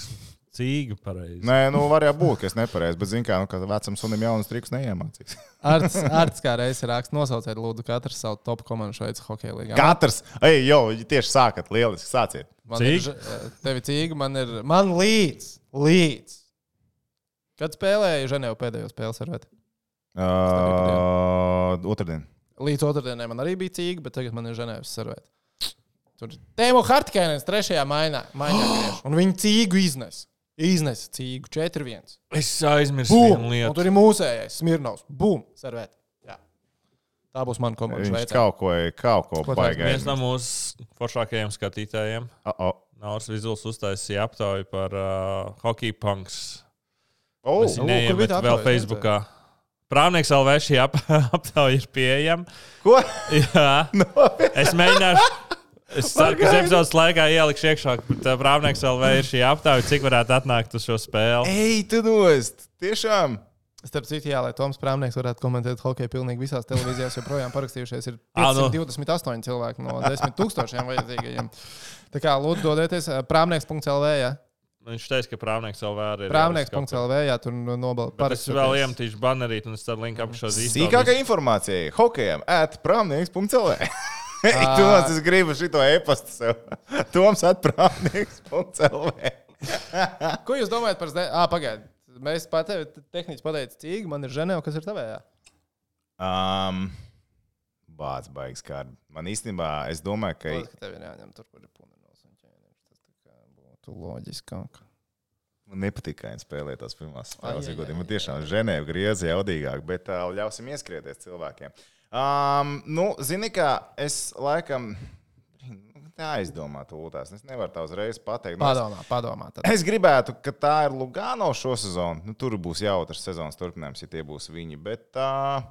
S3: cīga pareizi.
S1: Nē, nu, var jau būt, ka es nepareizi, bet, zinu, kā, nu, ka vecam sunim jaunas trikus neiemācīs.
S2: Arts, Arts kā reizes raksta, nosauciet, lūdzu, katrs savu top komandu šeit, hockey līgā.
S1: Katrs, ej, jau tieši sākat, lieliski sāciet.
S2: Man ir,
S3: Cīga?
S2: ž- tevi cīga, man ir, man līdz, līdz. Kad spēlēju Ženēvu pēdējo spēli serveti?
S1: Uh, otrdien.
S2: Līdz otrdienai man arī bija cīga, bet tagad man ir Ženēvas serveti. Tur Tēmo Hartkēnens trešajā mainā, mainā griež, un viņi cīgu iznes. Iznes cīgu 4-1.
S3: Es aizmirsu
S2: Bum!
S3: vienu
S2: Un
S3: lietu.
S2: tur ir mūsējais, Smirnovs. Bum! Serveti. Jā. Tā būs mana komanda.
S1: Viņš
S2: Šveicē.
S1: kaut ko, kaut ko
S2: Ko
S1: baigā.
S3: Viens no mūsu foršākajiem skatītājiem,
S1: Oh, oh.
S3: Nauris Vizuls, uztaisīja aptauju par uh, hockey punks.
S1: Oh,
S3: Mēs
S2: kur
S3: viņu
S2: bija
S3: neiemetam
S2: tā
S3: vēl
S2: aptauja?
S3: Facebookā. Prāvnieks LV šī ap, aptauja ir pieejama.
S1: ko?
S3: Jā, es mēģināšu. Es ceru, ka šī epizodes laikā ielikšu iekšā, bet uh, Prāvnieks LV ir šī aptauja, cik varētu atnākt uz šo spēli.
S1: Ej, tu nost! Tiešām!
S2: Starp citu, jā, lai Toms Prāmnieks varētu komentēt hokeju pilnīgi visās televīzijās, joprojām parakstījušies ir
S3: Ā, nu.
S2: 528 cilvēki no 10 tūkstošiem vajadzīgajiem. Tā kā lūdzu, dodieties prāmnieks.lv. Jā,
S3: Viņš teica, ka Prāvnieks LV ir.
S2: prāmnieks.lv. Jā, tur nobalst
S3: Es vēl iemetīšu banerīt, un es tad linku apakšā īsto.
S1: Sīkākā informācija hokejam at prāmnieks.cl. Nost, es gribu šito e-pastu sev. Toms at prāmnieks.cl.
S2: Ko jūs domājat par zdē? Ah, pagaidiet. Mēs pat tevi tehniski pateicām, cīgi, man ir ženēva, kas ir tavējā.
S1: Um, Bācis baigs kārbi. Man īstenībā, es domāju, ka
S2: Lūdzu, ka tev ir jāņem tur, kur ir punenos un ķēniņš. Tas tā kā būtu loģiskāk.
S1: Man nepatīk, kā viņi spēlē tās pirmās spēles.
S2: ai,
S1: godīgi.
S2: ai,
S1: Man tiešām Ženēva griezā jaudīgāk, bet uh, ļausim ieskrieties cilvēkiem. Um, nu, zini, kā es laikam. Aizdomā, tūlītās. Es nevaru tā uzreiz pateikt. Nu,
S2: Padomā, padomā. Tad.
S1: Es gribētu, ka tā ir Lugano šo sezonu. Nu, tur būs jautrs sezonas turpinājums, ja tie būs viņi. Bet tā.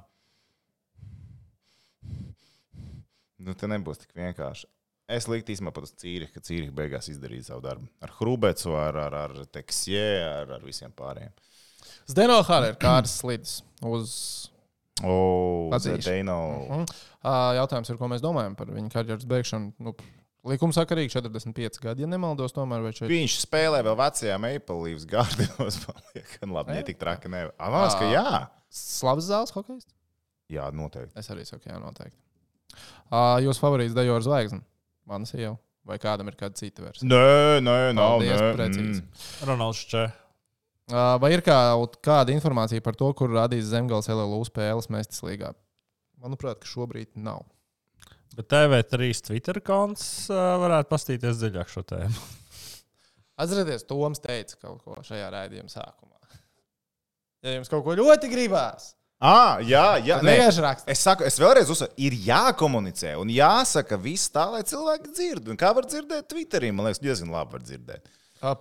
S1: Nu, te nebūs tik vienkārši. Es liktu īstenībā pat uz Cīriku, ka Cīrika beigās izdarīja savu darbu. Ar Hrubecu, ar, ar, ar Teksjē, ar, ar visiem pārējiem.
S2: Zdeno Hāra ir kāds slīdis uz.
S1: O,
S2: Atzīšu.
S1: Zedeino.
S2: Mhm. Ā, Jautājums ir, ko mēs domājam par viņa karjeras beigšanu. Nu, likumsakarīgi 45 gadi, ja nemaldos, tomēr šeit.
S1: Viņš spēlē vēl vecajā Maple Leafs gārdos. Labi, ne tik traki. Ne. Avans, ka jā.
S2: Slavs zāles hokejs?
S1: Jā, noteikti.
S2: Es arī saku, jā, noteikti. Uh, Jūs favorīts Dejora zvaigzne? Manas jau. Vai kādam ir kāda cita versija?
S1: Nē, nē, nav.
S2: Paldies,
S1: nē,
S2: precīzi.
S1: mm.
S3: Ronalds Čē.
S2: Uh, vai ir kaut kāda informācija par to, kur radīs Zemgals LLU spēles Mēstis līgā? Manuprāt, ka šobrīd nav.
S3: Bet TV3 Twitter konts uh, varētu pastīties dziļāk šo tēmu.
S2: Atcerieties, Toms teica kaut ko šajā raidījuma sākumā. Ja jums kaut ko ļoti gribās,
S1: Ah, jā, jā. nē. Es saku, es vēlreiz uzsveru, ir jākomunicē un jāsaka viss tā, lai cilvēki dzird. Un kā var dzirdēt Twitterī? Man liekas, diezgan labi var dzirdēt.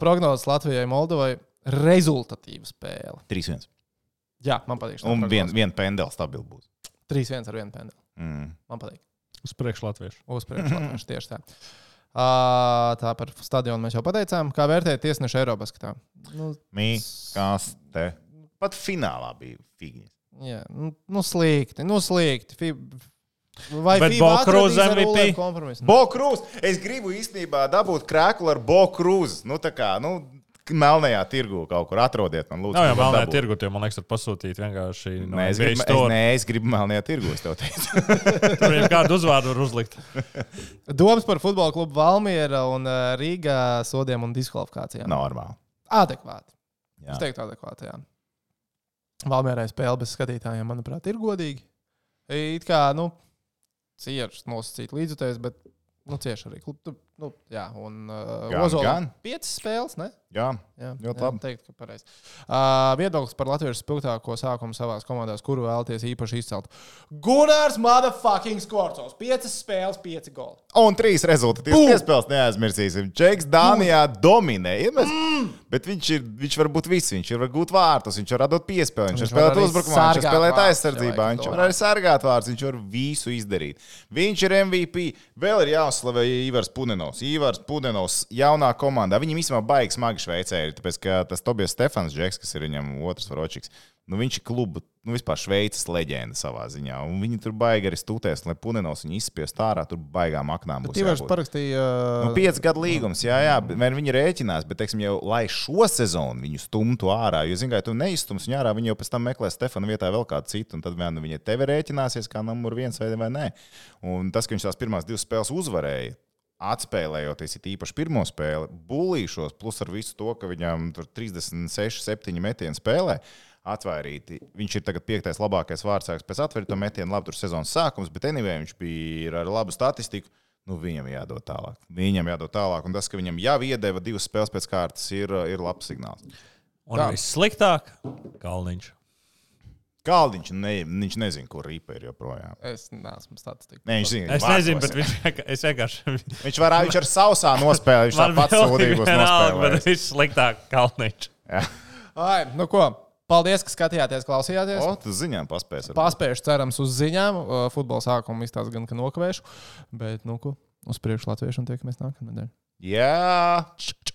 S2: Prognozes Latvijai, Moldovai - rezultatīva spēle.
S1: 3-1.
S2: Jā, man patīk.
S1: Un viena vien pendela stabila būs.
S2: 3-1 ar vienu pendeli.
S1: Mm.
S2: Man patīk.
S3: Uz priekšu latviešu.
S2: Uz priekšu latviešu tieši tā. Uh, tā par stadionu mēs jau pateicām. Kā vērtēt tiesnešu Eiropas skatā? Nu,
S1: Mī, kas te? Pat finālā bija figņas.
S2: Jā, nu, nu slikti, nu slikti. Fi... Vai
S3: Bet
S2: FIBA
S3: Bo Cruz
S2: atradīs ar
S3: MVP?
S2: Ulleru kompromisu?
S1: Bo Krūs! Es gribu īstenībā dabūt krēklu ar Bo Krūs. Nu, tā kā, nu, melnajā tirgu kaut kur atrodiet. Man, lūdzu,
S3: Nav jau melnajā tirgu, jo man liekas, tur pasūtīt vienkārši no
S1: Nē, es gribu, es, nē, es gribu melnajā tirgu. Es tev teicu,
S3: Tur jau kādu uzvārdu var uzlikt.
S2: Domas par futbola klubu Valmiera un uh, Rīgā sodiem un diskvalifikācijām.
S1: normāli.
S2: Adekvāti.
S1: Jā.
S2: Es teiktu, adekvāti. Jā. Valmierai spēle bez skatītājiem, manuprāt, ir godīgi. It kā, nu, cieši nosacīt līdzutējs, bet, nu, cieši arī. Nu, jā, un uh, Ozola
S1: gan.
S2: piecas spēles, ne?
S1: Jā.
S2: Jā,
S1: Ļoti labi.
S2: Teikt, ka pareizi. Uh, viedoklis par Latvijas spilgtāko sākumu savā komandās, kuru vēlaties īpaši izcelt. Gunārs Motherfucking Skorcovs. Piecas spēles, pieci goli.
S1: Un trīs rezultātus piespēles neaizmirsīsim. Džeks Dānijā dominē. Ja mēs, mm. Bet viņš, ir, viņš var būt viss. Viņš var gūt vārtus, viņš var radot piespēli, viņš,
S2: Viņš
S1: var spēlēt uzbrukumā, viņš var spēlēt aizsardzībā, viņš var arī sargāt vārdus, viņš var visu izdarīt. Viņš ir MVP. Vēl ir jāuzslavē Ivars Punenovs. Ivars Punenovs jaunā komandā. Viņam īstenībā baigs smagi Šveicē. Ir, tāpēc, ka tas Tobijas Stefans Džeks, kas ir viņam otrs varočiks, nu, viņš ir kluba, nu, vispār Šveices leģenda savā ziņā. Un viņi tur baigi arī stūties, lai Punenovs viņu izspiest ārā, tur baigām aknām.
S2: Tīvārs
S1: jābūt.
S2: parakstīja.
S1: Nu, Pieci gadu līgums, jā, jā, bet viņi rēķinās, bet, teiksim, jau lai šo sezonu viņu stumtu ārā, jo, zināmā mērā, tu neizstums viņu ārā, viņi jau pēc tam meklē Stefanu vietā vēl kādu citu, un tad vien viņi tevi rēķināsies kā numur viens vai, vai nē. Un tas, ka viņš tās pirmās divas spēles uzvarēja, atspēlējoties it īpaši pirmo spēli, bulīšos, plus ar visu to, ka viņam tur 36, 7 metienu spēlē. Atvairīti. Viņš ir tagad piektais labākais vārdsargs pēc atvērta metiena, labi, tur sezonas sākums, bet anyway, viņš bija ar labu statistiku. Nu, viņam jādod tālāk. Viņam jādod tālāk. Un tas, ka viņam jau iedeva divas spēles pēc kārtas, ir, ir labs signāls.
S3: Un vissliktāk - Kalniņš.
S1: Kaldiņš ne, viņš nezina, kur rīpa ir joprojām.
S2: Es neesmu statistika.
S1: Nē, viņš zina,
S3: Es
S1: vārtos
S3: nezinu, bet viņš, es vienkārši.
S1: viņš, var, viņš ar sausā nospēlēt. Viņš tāpat sūdīgos
S3: vienalga, bet
S1: nospēlēt.
S3: vissliktāk - Kalniņš.
S2: Ai, nu ko? Paldies, ka skatījāties, klausījāties.
S1: O, tu ziņām paspēs.
S2: Paspējuši, cerams, uz ziņām. Uh, Futbola sākumu izstāsta gan, ka nokavēšu. Bet, nu, ko? Uz priekšu latviešu un tiekamies nākamnedēļ.
S1: Jā.